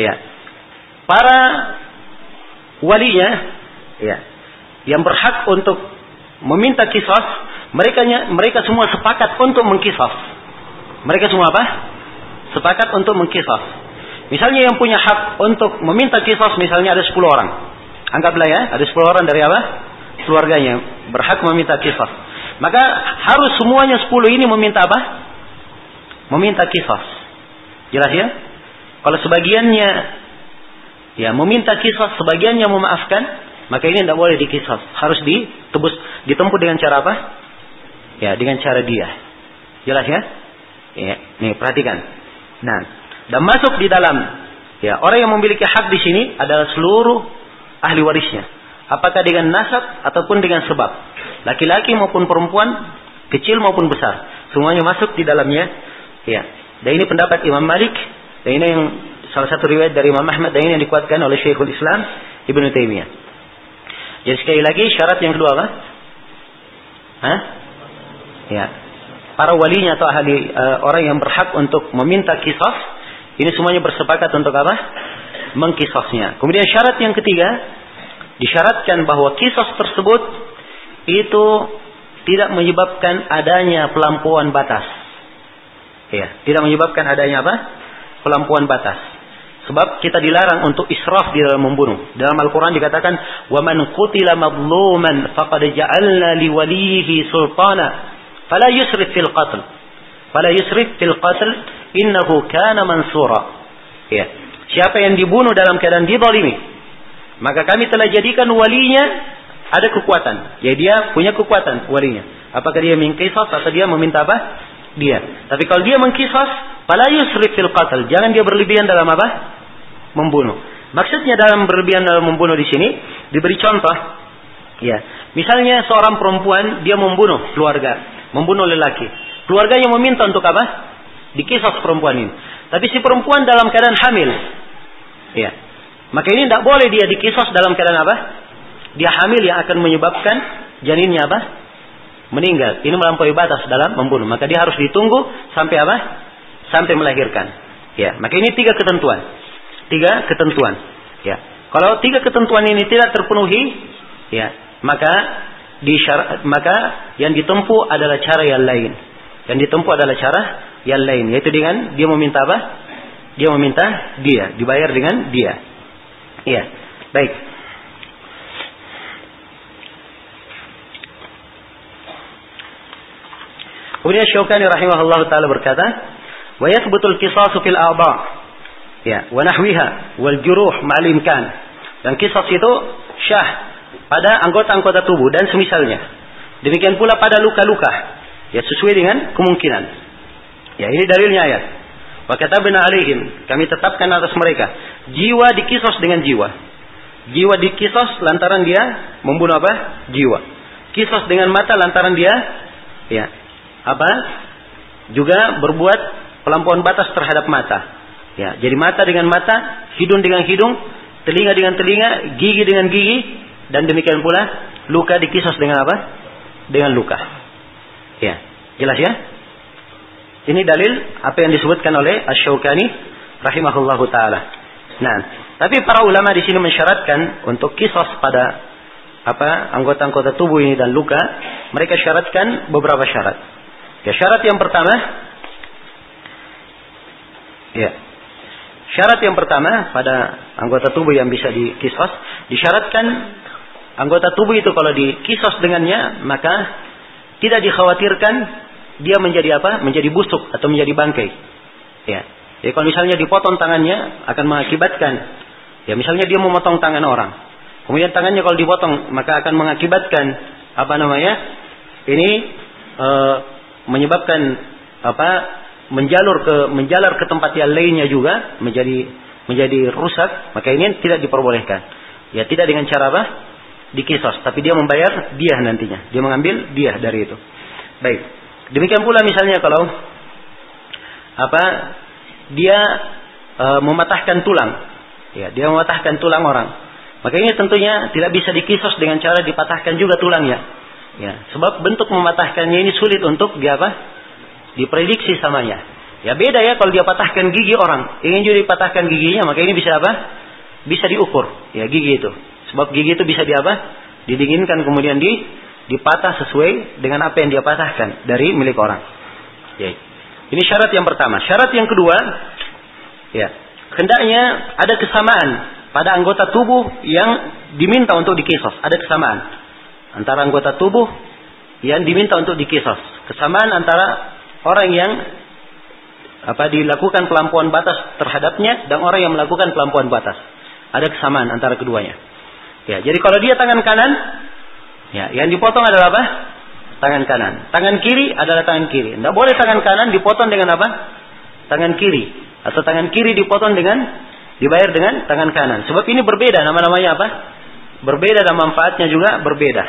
Ya. Para walinya ya yang berhak untuk meminta kisah mereka mereka semua sepakat untuk mengkisah mereka semua apa sepakat untuk mengkisah misalnya yang punya hak untuk meminta kisah misalnya ada 10 orang anggaplah ya ada 10 orang dari apa keluarganya berhak meminta kisah maka harus semuanya 10 ini meminta apa meminta kisah jelas ya kalau sebagiannya ya meminta kisah sebagiannya memaafkan maka ini tidak boleh dikisah. Harus ditebus, ditempuh dengan cara apa? Ya, dengan cara dia. Jelas ya? Ya, nih perhatikan. Nah, dan masuk di dalam ya orang yang memiliki hak di sini adalah seluruh ahli warisnya. Apakah dengan nasab ataupun dengan sebab. Laki-laki maupun perempuan, kecil maupun besar, semuanya masuk di dalamnya. Ya. Dan ini pendapat Imam Malik, dan ini yang salah satu riwayat dari Imam Ahmad dan ini yang dikuatkan oleh Syekhul Islam Ibnu Taimiyah. Jadi sekali lagi syarat yang kedua apa? Hah? Ya. Para walinya atau ahli uh, orang yang berhak untuk meminta kisah ini semuanya bersepakat untuk apa? Mengkisahnya. Kemudian syarat yang ketiga disyaratkan bahwa kisah tersebut itu tidak menyebabkan adanya pelampauan batas. Ya, tidak menyebabkan adanya apa? Pelampauan batas. Sebab kita dilarang untuk israf di dalam membunuh. Dalam Al-Quran dikatakan, وَمَنْ قُتِلَ مَظْلُومًا فَقَدْ جَعَلْنَا لِوَلِيهِ سُلْطَانًا فَلَا يُسْرِفْ فِي الْقَتْلِ فَلَا يُسْرِفْ فِي الْقَتْلِ إِنَّهُ كَانَ مَنْصُورًا Ya. Siapa yang dibunuh dalam keadaan dizalimi, maka kami telah jadikan walinya ada kekuatan. Ya dia punya kekuatan walinya. Apakah dia mengkisas atau dia meminta apa? Dia. Tapi kalau dia mengkisas, Fala yusrif fil. Jangan dia berlebihan dalam apa? Membunuh. Maksudnya dalam berlebihan dalam membunuh di sini diberi contoh. Ya, misalnya seorang perempuan dia membunuh keluarga, membunuh lelaki. Keluarganya meminta untuk apa? Dikisah perempuan ini. Tapi si perempuan dalam keadaan hamil. Ya. Maka ini tidak boleh dia dikisah dalam keadaan apa? Dia hamil yang akan menyebabkan janinnya apa? Meninggal. Ini melampaui batas dalam membunuh. Maka dia harus ditunggu sampai apa? sampai melahirkan. Ya, maka ini tiga ketentuan. tiga ketentuan. Ya. Kalau tiga ketentuan ini tidak terpenuhi, ya, maka di maka yang ditempuh adalah cara yang lain. Yang ditempuh adalah cara yang lain, yaitu dengan dia meminta apa? Dia meminta dia, dibayar dengan dia. Iya. Baik. Kemudian Syaukani rahimahullah taala berkata, "Wa yathbutul qisasu fil a'dha." Ya, wa nahwiha wal. Dan kisah itu syah pada anggota-anggota tubuh dan semisalnya. Demikian pula pada luka-luka. Ya sesuai dengan kemungkinan. Ya ini dalilnya ya. Wa katabna alaihim, kami tetapkan atas mereka jiwa dikisos dengan jiwa. Jiwa dikisos lantaran dia membunuh apa? Jiwa. Kisos dengan mata lantaran dia ya apa? Juga berbuat pelampauan batas terhadap mata. Ya, jadi mata dengan mata, hidung dengan hidung, telinga dengan telinga, gigi dengan gigi, dan demikian pula luka dikisos dengan apa? Dengan luka. Ya, jelas ya? Ini dalil apa yang disebutkan oleh Asy-Syaukani rahimahullahu taala. Nah, tapi para ulama di sini mensyaratkan untuk kisos pada apa anggota-anggota tubuh ini dan luka, mereka syaratkan beberapa syarat. Ya, syarat yang pertama ya. Syarat yang pertama pada anggota tubuh yang bisa dikisos disyaratkan anggota tubuh itu kalau dikisos dengannya maka tidak dikhawatirkan dia menjadi apa? Menjadi busuk atau menjadi bangkai. Ya. Jadi kalau misalnya dipotong tangannya akan mengakibatkan ya misalnya dia memotong tangan orang. Kemudian tangannya kalau dipotong maka akan mengakibatkan apa namanya? Ini e, menyebabkan apa menjalur ke menjalar ke tempat yang lainnya juga menjadi menjadi rusak, maka ini tidak diperbolehkan. Ya tidak dengan cara apa? Dikisos, tapi dia membayar dia nantinya. Dia mengambil dia dari itu. Baik. Demikian pula misalnya kalau apa dia e, mematahkan tulang, ya dia mematahkan tulang orang, maka ini tentunya tidak bisa dikisos dengan cara dipatahkan juga tulangnya. Ya, sebab bentuk mematahkannya ini sulit untuk dia apa? Diprediksi samanya. Ya beda ya kalau dia patahkan gigi orang, ingin juga dipatahkan giginya, maka ini bisa apa? Bisa diukur, ya gigi itu. Sebab gigi itu bisa di apa? Didinginkan kemudian di dipatah sesuai dengan apa yang dia patahkan dari milik orang. Ya. Ini syarat yang pertama. Syarat yang kedua, ya, hendaknya ada kesamaan pada anggota tubuh yang diminta untuk dikisos. Ada kesamaan antara anggota tubuh yang diminta untuk dikisos. Kesamaan antara orang yang apa dilakukan pelampauan batas terhadapnya dan orang yang melakukan pelampauan batas. Ada kesamaan antara keduanya. Ya, jadi kalau dia tangan kanan, ya, yang dipotong adalah apa? Tangan kanan. Tangan kiri adalah tangan kiri. Tidak boleh tangan kanan dipotong dengan apa? Tangan kiri. Atau tangan kiri dipotong dengan dibayar dengan tangan kanan. Sebab ini berbeda nama-namanya apa? Berbeda dan manfaatnya juga berbeda.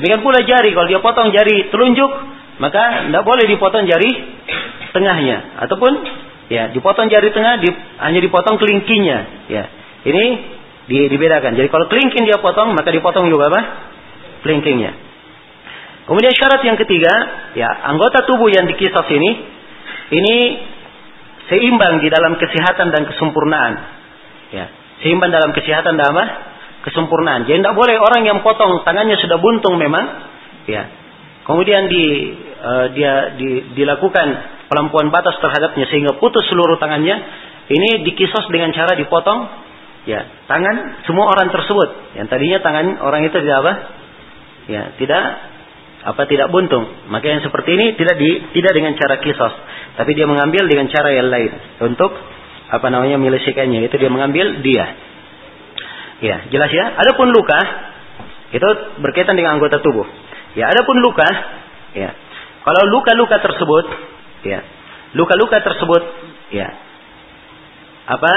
Demikian pula jari. Kalau dia potong jari telunjuk, maka tidak boleh dipotong jari tengahnya ataupun ya dipotong jari tengah di, hanya dipotong kelingkingnya ya ini di, dibedakan jadi kalau kelingking dia potong maka dipotong juga apa kelingkingnya kemudian syarat yang ketiga ya anggota tubuh yang dikisah ini ini seimbang di dalam kesehatan dan kesempurnaan. Ya seimbang dalam kesehatan dan apa? Kesempurnaan. Jadi tidak boleh orang yang potong tangannya sudah buntung memang ya. Kemudian di uh, dia di, dilakukan pelampuan batas terhadapnya sehingga putus seluruh tangannya, ini dikisos dengan cara dipotong ya tangan semua orang tersebut. Yang tadinya tangan orang itu tidak apa? Ya, tidak apa tidak buntung. Maka yang seperti ini tidak di, tidak dengan cara kisos, tapi dia mengambil dengan cara yang lain untuk apa namanya menyelesaikannya. Itu dia mengambil dia. Ya, jelas ya. Adapun luka itu berkaitan dengan anggota tubuh. Ya, adapun luka ya. Kalau luka-luka tersebut ya luka-luka tersebut ya apa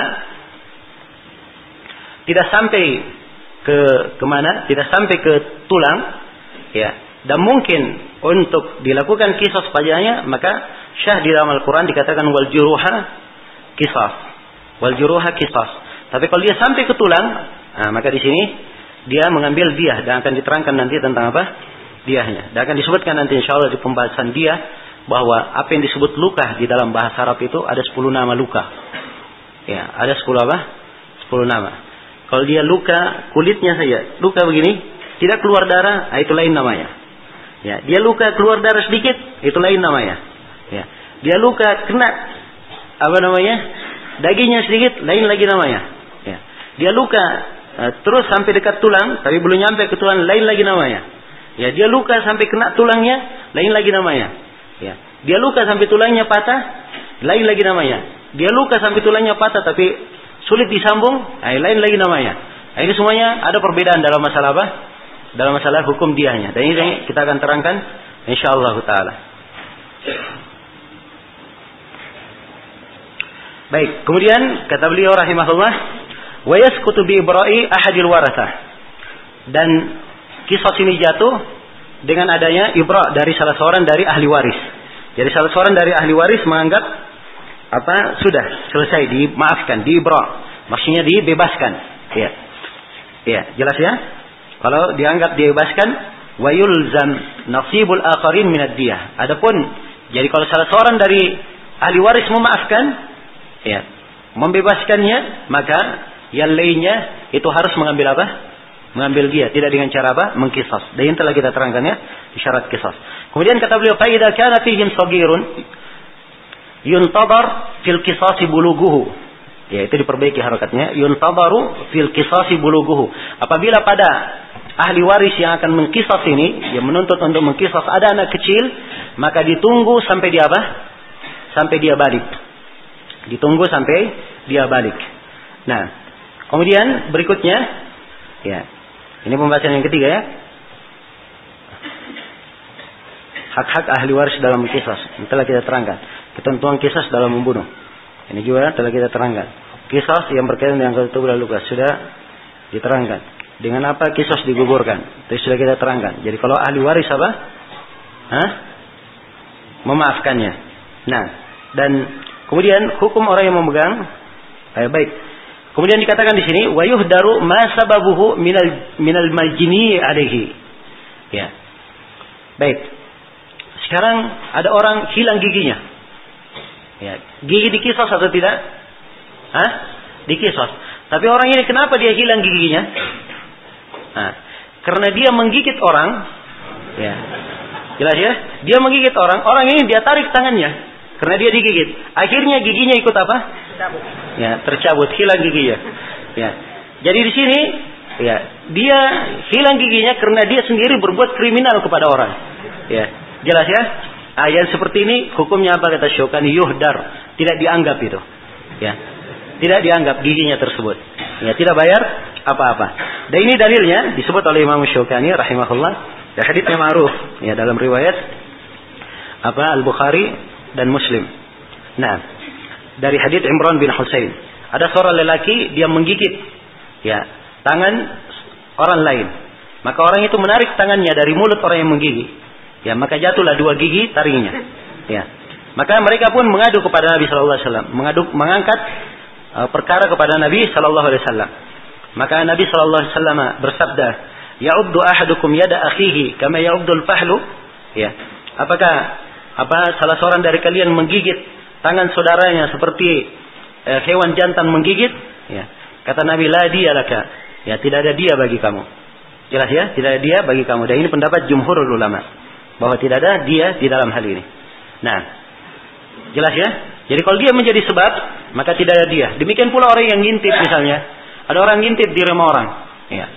tidak sampai ke ke mana tidak sampai ke tulang ya dan mungkin untuk dilakukan kisah padanya maka syah di dalam Al-Quran dikatakan wal juruha kisah wal juruha kisah tapi kalau dia sampai ke tulang nah, maka di sini dia mengambil dia dan akan diterangkan nanti tentang apa diahnya dan akan disebutkan nanti insya Allah di pembahasan dia bahwa apa yang disebut luka di dalam bahasa Arab itu ada 10 nama luka. Ya, ada 10 apa? 10 nama. Kalau dia luka kulitnya saja, luka begini, tidak keluar darah, ah, itu lain namanya. Ya, dia luka keluar darah sedikit, itu lain namanya. Ya, dia luka kena apa namanya? Dagingnya sedikit, lain lagi namanya. Ya. Dia luka uh, terus sampai dekat tulang, tapi belum nyampe ke tulang, lain lagi namanya. Ya, dia luka sampai kena tulangnya, lain lagi namanya. Ya. Dia luka sampai tulangnya patah, lain lagi namanya. Dia luka sampai tulangnya patah tapi sulit disambung, nah, lain lagi namanya. Nah, ini semuanya ada perbedaan dalam masalah apa? Dalam masalah hukum diahnya. Dan ini kita akan terangkan insyaallah taala. Baik, kemudian kata beliau rahimahullah, wa yasqutu bi ibra'i ahadil waratha. Dan kisah ini jatuh dengan adanya ibra dari salah seorang dari ahli waris. Jadi salah seorang dari ahli waris menganggap apa sudah selesai dimaafkan, diibra. Maksudnya dibebaskan. Ya. Ya, jelas ya? Kalau dianggap dibebaskan wa yulzam nasibul akharin minad diyah. Adapun jadi kalau salah seorang dari ahli waris memaafkan, ya membebaskannya maka yang lainnya itu harus mengambil apa mengambil dia tidak dengan cara apa mengkisas dan yang telah kita terangkan ya syarat kisas kemudian kata beliau faida kana fihim yuntadar fil kisasi buluguhu ya itu diperbaiki harakatnya yuntadaru fil kisasi buluguhu apabila pada ahli waris yang akan mengkisas ini yang menuntut untuk mengkisas ada anak kecil maka ditunggu sampai dia apa sampai dia balik Ditunggu sampai dia balik. Nah, kemudian berikutnya, ya, ini pembahasan yang ketiga ya. Hak-hak ahli waris dalam kisah. Telah kita terangkan. Ketentuan kisah dalam membunuh. Ini juga telah kita terangkan. Kisah yang berkaitan dengan ketubuh luka sudah diterangkan. Dengan apa kisah digugurkan? Itu sudah kita terangkan. Jadi kalau ahli waris apa? Hah? Memaafkannya. Nah, dan Kemudian hukum orang yang memegang eh, baik. Kemudian dikatakan di sini wa yuhdaru ma sababuhu minal minal majni alaihi. Ya. Baik. Sekarang ada orang hilang giginya. Ya, gigi dikisos atau tidak? Hah? Dikisos. Tapi orang ini kenapa dia hilang giginya? Nah, karena dia menggigit orang, ya. Jelas ya? Dia menggigit orang, orang ini dia tarik tangannya. Karena dia digigit. Akhirnya giginya ikut apa? Tercabut. Ya, tercabut, hilang giginya. Ya. Jadi di sini ya, dia hilang giginya karena dia sendiri berbuat kriminal kepada orang. Ya. Jelas ya? Ayat seperti ini hukumnya apa kata Syukani yuhdar, tidak dianggap itu. Ya. Tidak dianggap giginya tersebut. Ya, tidak bayar apa-apa. Dan ini dalilnya disebut oleh Imam Syukani rahimahullah. Ya haditsnya ma'ruf ya dalam riwayat apa Al-Bukhari dan Muslim. Nah, dari hadits Imran bin Husain, ada seorang lelaki dia menggigit ya tangan orang lain. Maka orang itu menarik tangannya dari mulut orang yang menggigit. Ya, maka jatuhlah dua gigi taringnya. Ya. Maka mereka pun mengadu kepada Nabi sallallahu alaihi wasallam, mengadu mengangkat uh, perkara kepada Nabi sallallahu alaihi wasallam. Maka Nabi sallallahu alaihi wasallam bersabda, "Ya'uddu ahadukum yada akhihi kama ya'uddul fahlu." Ya. Apakah apa salah seorang dari kalian menggigit tangan saudaranya seperti eh, hewan jantan menggigit ya kata Nabi la dia laka ya tidak ada dia bagi kamu jelas ya tidak ada dia bagi kamu dan ini pendapat jumhurul ulama bahwa tidak ada dia di dalam hal ini nah jelas ya jadi kalau dia menjadi sebab maka tidak ada dia demikian pula orang yang ngintip misalnya ada orang ngintip di rumah orang ya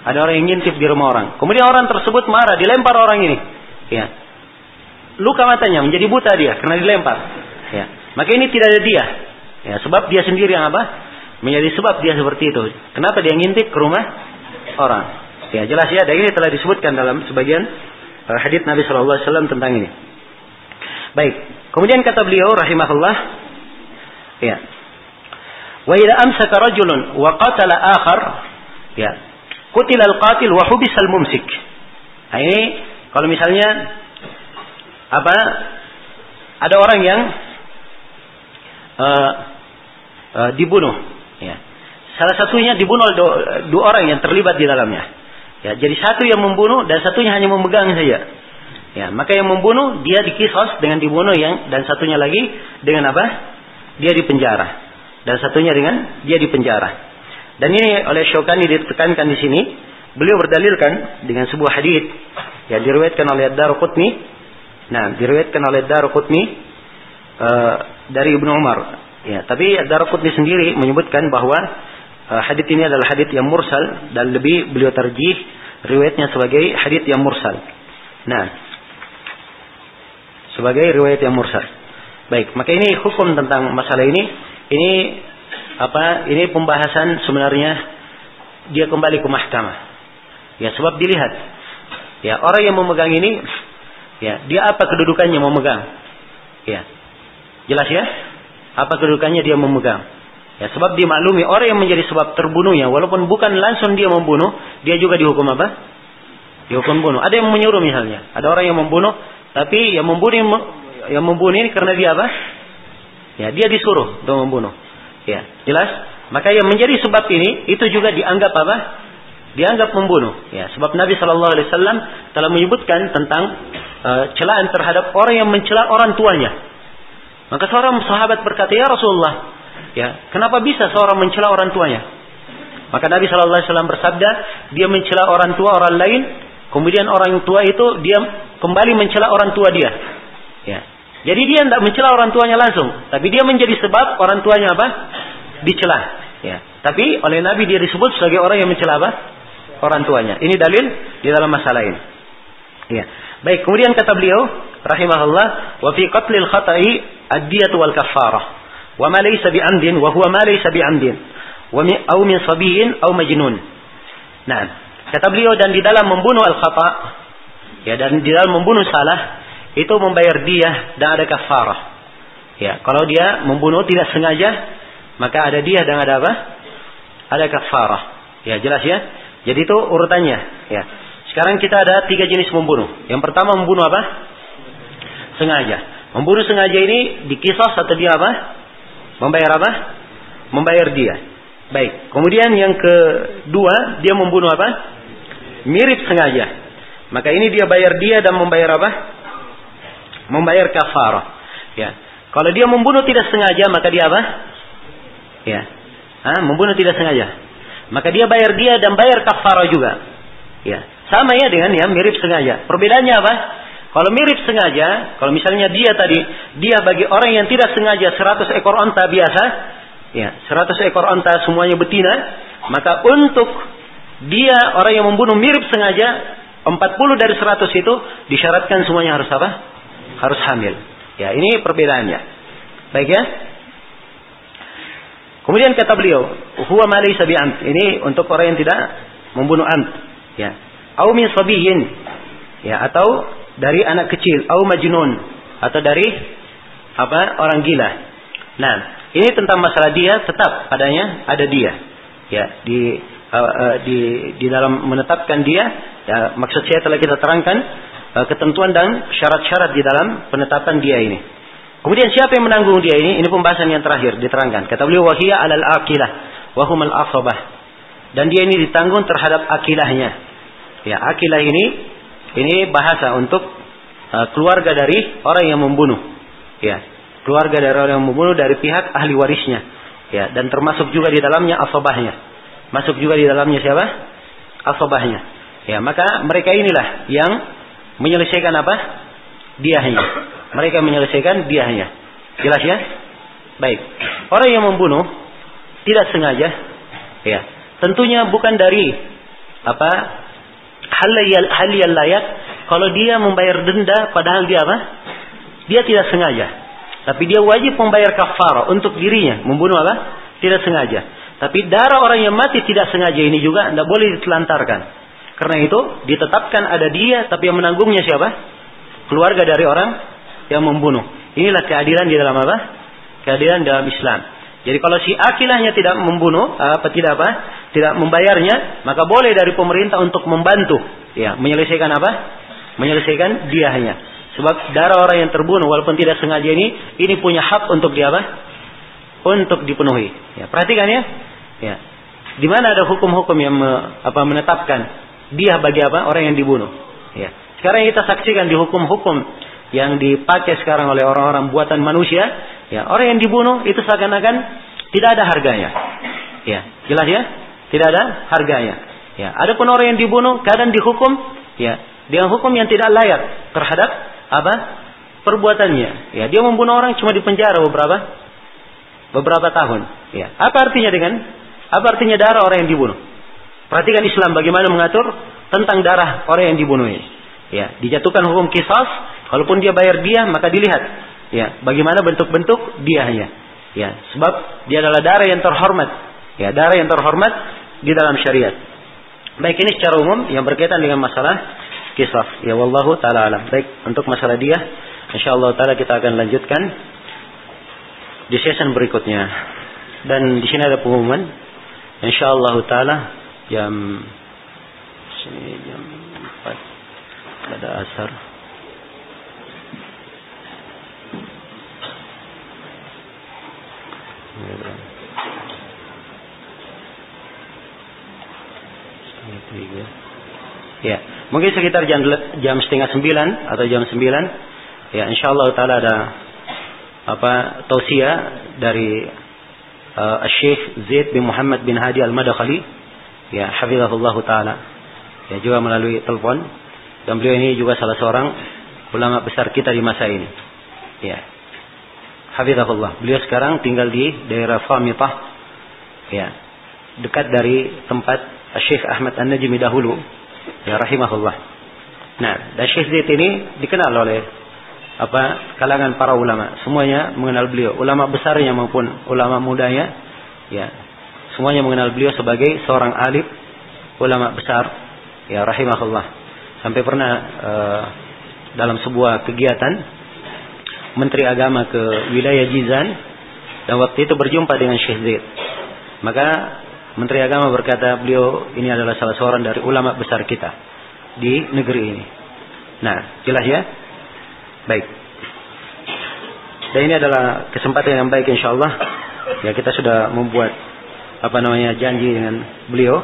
ada orang yang ngintip di rumah orang kemudian orang tersebut marah dilempar orang ini ya luka matanya, menjadi buta dia karena dilempar. Ya. Maka ini tidak ada dia. Ya, sebab dia sendiri yang apa? Menjadi sebab dia seperti itu. Kenapa dia ngintip ke rumah orang? Ya, jelas ya, dan ini telah disebutkan dalam sebagian hadits Nabi Shallallahu alaihi wasallam tentang ini. Baik. Kemudian kata beliau rahimahullah, ya. Wa idza amsaka rajulun wa qatala akhar, ya. Qutila al-qatil wa hubisa al-mumsik. Nah, ini kalau misalnya apa ada orang yang uh, uh, dibunuh ya salah satunya dibunuh dua orang yang terlibat di dalamnya ya jadi satu yang membunuh dan satunya hanya memegang saja. Ya maka yang membunuh dia dikisos dengan dibunuh yang dan satunya lagi dengan apa? Dia dipenjara dan satunya dengan dia dipenjara Dan ini oleh Syukani ditekankan di sini, beliau berdalilkan dengan sebuah hadis yang diriwayatkan oleh Ad-Darqutni. Nah, diriwayatkan oleh Ad-Darqutni uh, dari Ibnu Umar. Ya, tapi Ad-Darqutni sendiri menyebutkan bahwa uh, hadis ini adalah hadis yang mursal dan lebih beliau terjih riwayatnya sebagai hadis yang mursal. Nah, sebagai riwayat yang mursal. Baik, maka ini hukum tentang masalah ini. Ini apa? Ini pembahasan sebenarnya dia kembali ke mahkamah. Ya, sebab dilihat. Ya, orang yang memegang ini ya, dia apa kedudukannya memegang? Ya. Jelas ya? Apa kedudukannya dia memegang? Ya, sebab dimaklumi orang yang menjadi sebab terbunuhnya walaupun bukan langsung dia membunuh, dia juga dihukum apa? Dihukum bunuh. Ada yang menyuruh misalnya, ada orang yang membunuh tapi yang membunuh yang membunuh ini karena dia apa? Ya, dia disuruh untuk membunuh. Ya, jelas? Maka yang menjadi sebab ini itu juga dianggap apa? Dianggap membunuh. Ya, sebab Nabi Shallallahu Alaihi Wasallam telah menyebutkan tentang uh, celaan terhadap orang yang mencela orang tuanya. Maka seorang sahabat berkata, ya Rasulullah, ya kenapa bisa seorang mencela orang tuanya? Maka Nabi Shallallahu Alaihi Wasallam bersabda, dia mencela orang tua orang lain, kemudian orang tua itu dia kembali mencela orang tua dia. Ya. Jadi dia tidak mencela orang tuanya langsung, tapi dia menjadi sebab orang tuanya apa? Dicela. Ya. Tapi oleh Nabi dia disebut sebagai orang yang mencela apa? Orang tuanya. Ini dalil di dalam masalah ini. Ya. Baik, kemudian kata beliau rahimahullah, wa fi qatlil khata'i ad-diyatu wal kafarah. Huwa ma laysa bi amdin. Wa min aw min sabiyin aw majnun. Nah, kata beliau dan di dalam membunuh al-khata' Ya, dan di dalam membunuh salah itu membayar dia dan ada kafarah. Ya, kalau dia membunuh tidak sengaja, maka ada dia dan ada apa? Ada kafarah. Ya, jelas ya. Jadi itu urutannya. Ya. Sekarang kita ada tiga jenis membunuh. Yang pertama membunuh apa? Sengaja. Membunuh sengaja ini dikisos atau dia apa? Membayar apa? Membayar dia. Baik. Kemudian yang kedua dia membunuh apa? Mirip sengaja. Maka ini dia bayar dia dan membayar apa? Membayar kafarah. Ya. Kalau dia membunuh tidak sengaja maka dia apa? Ya. Hah? membunuh tidak sengaja. Maka dia bayar dia dan bayar kafarah juga. Ya. Sama ya dengan yang mirip sengaja. Perbedaannya apa? Kalau mirip sengaja, kalau misalnya dia tadi, dia bagi orang yang tidak sengaja 100 ekor onta biasa, ya, 100 ekor onta semuanya betina, maka untuk dia orang yang membunuh mirip sengaja 40 dari 100 itu disyaratkan semuanya harus apa? Harus hamil. Ya, ini perbedaannya. Baik ya? Kemudian kata beliau, huwa ma laysa Ini untuk orang yang tidak membunuh ant. Ya. Au min sabiyin. Ya, atau dari anak kecil, au majnun atau dari apa? orang gila. Nah, ini tentang masalah dia tetap padanya ada dia. Ya, di uh, uh, di di dalam menetapkan dia ya maksud saya telah kita terangkan uh, ketentuan dan syarat-syarat di dalam penetapan dia ini. Kemudian siapa yang menanggung dia ini? Ini pembahasan yang terakhir diterangkan. Kata beliau wahia alal akilah wahum al asabah. Dan dia ini ditanggung terhadap akilahnya. Ya, akilah ini ini bahasa untuk uh, keluarga dari orang yang membunuh. Ya, keluarga dari orang yang membunuh dari pihak ahli warisnya. Ya, dan termasuk juga di dalamnya asabahnya. Masuk juga di dalamnya siapa? Asobahnya. Ya, maka mereka inilah yang menyelesaikan apa? Diahnya. Mereka menyelesaikan diahnya. Jelas ya? Baik. Orang yang membunuh tidak sengaja, ya. Tentunya bukan dari apa? Hal yang, layak kalau dia membayar denda padahal dia apa? Dia tidak sengaja. Tapi dia wajib membayar kafar untuk dirinya membunuh apa? Tidak sengaja. Tapi darah orang yang mati tidak sengaja ini juga tidak boleh ditelantarkan. Karena itu ditetapkan ada dia, tapi yang menanggungnya siapa? Keluarga dari orang yang membunuh. Inilah keadilan di dalam apa? Keadilan dalam Islam. Jadi kalau si akilahnya tidak membunuh, apa tidak apa, tidak membayarnya, maka boleh dari pemerintah untuk membantu, ya, menyelesaikan apa? Menyelesaikan diahnya. Sebab darah orang yang terbunuh walaupun tidak sengaja ini, ini punya hak untuk dia apa? Untuk dipenuhi. Ya, perhatikan ya, Ya. Di mana ada hukum-hukum yang me, apa menetapkan dia bagi apa orang yang dibunuh. Ya. Sekarang kita saksikan di hukum-hukum yang dipakai sekarang oleh orang-orang buatan manusia, ya orang yang dibunuh itu seakan-akan tidak ada harganya. Ya, jelas ya? Tidak ada harganya. Ya, ada pun orang yang dibunuh kadang dihukum ya dengan hukum yang tidak layak terhadap apa? perbuatannya. Ya, dia membunuh orang cuma di penjara beberapa beberapa tahun. Ya, apa artinya dengan apa artinya darah orang yang dibunuh? Perhatikan Islam bagaimana mengatur tentang darah orang yang dibunuh ini. Ya, dijatuhkan hukum kisas, walaupun dia bayar dia maka dilihat ya bagaimana bentuk-bentuk diahnya. Ya, sebab dia adalah darah yang terhormat. Ya, darah yang terhormat di dalam syariat. Baik ini secara umum yang berkaitan dengan masalah kisah. Ya wallahu taala alam. Baik, untuk masalah dia insyaallah taala kita akan lanjutkan di season berikutnya. Dan di sini ada pengumuman insyaallah taala jam sini jam 4 pada asar. Tiga. Ya, mungkin sekitar jam jam setengah sembilan atau jam sembilan. Ya, insya Allah taala ada apa tausia dari uh, Syekh Zaid bin Muhammad bin Hadi Al Madakhali. Ya, hafizahullah taala. Ya, juga melalui telepon. Dan beliau ini juga salah seorang ulama besar kita di masa ini. Ya. Hafizahullah. Beliau sekarang tinggal di daerah Famitah. Ya. Dekat dari tempat Syekh Ahmad An-Najmi dahulu ya rahimahullah. Nah, dan Syekh Zaid ini dikenal oleh apa kalangan para ulama. Semuanya mengenal beliau, ulama besarnya maupun ulama mudanya ya. Semuanya mengenal beliau sebagai seorang alim ulama besar ya rahimahullah. Sampai pernah uh, dalam sebuah kegiatan Menteri Agama ke wilayah Jizan dan waktu itu berjumpa dengan Syekh Zaid. Maka Menteri Agama berkata beliau ini adalah salah seorang dari ulama besar kita di negeri ini. Nah, jelas ya? Baik. Dan ini adalah kesempatan yang baik insya Allah. Ya kita sudah membuat apa namanya janji dengan beliau.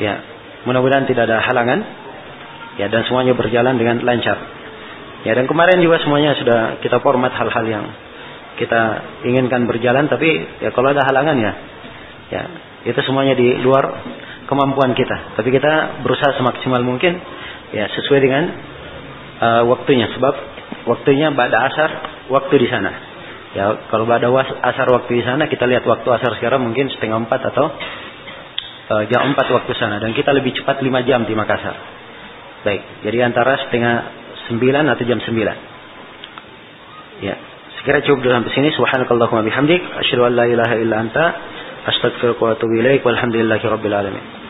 Ya, mudah-mudahan tidak ada halangan. Ya dan semuanya berjalan dengan lancar. Ya dan kemarin juga semuanya sudah kita format hal-hal yang kita inginkan berjalan tapi ya kalau ada halangan ya ya itu semuanya di luar kemampuan kita. Tapi kita berusaha semaksimal mungkin ya sesuai dengan uh, waktunya. Sebab waktunya pada asar waktu di sana. Ya kalau pada asar waktu di sana kita lihat waktu asar sekarang mungkin setengah empat atau uh, jam empat waktu sana dan kita lebih cepat lima jam di Makassar. Baik, jadi antara setengah sembilan atau jam sembilan. Ya, sekira cukup sampai sini. Subhanakallahumma bihamdik. Asyhadu an la ilaha illa anta. Astaghfiruka wa atubu ilaik. Walhamdulillahi rabbil alamin.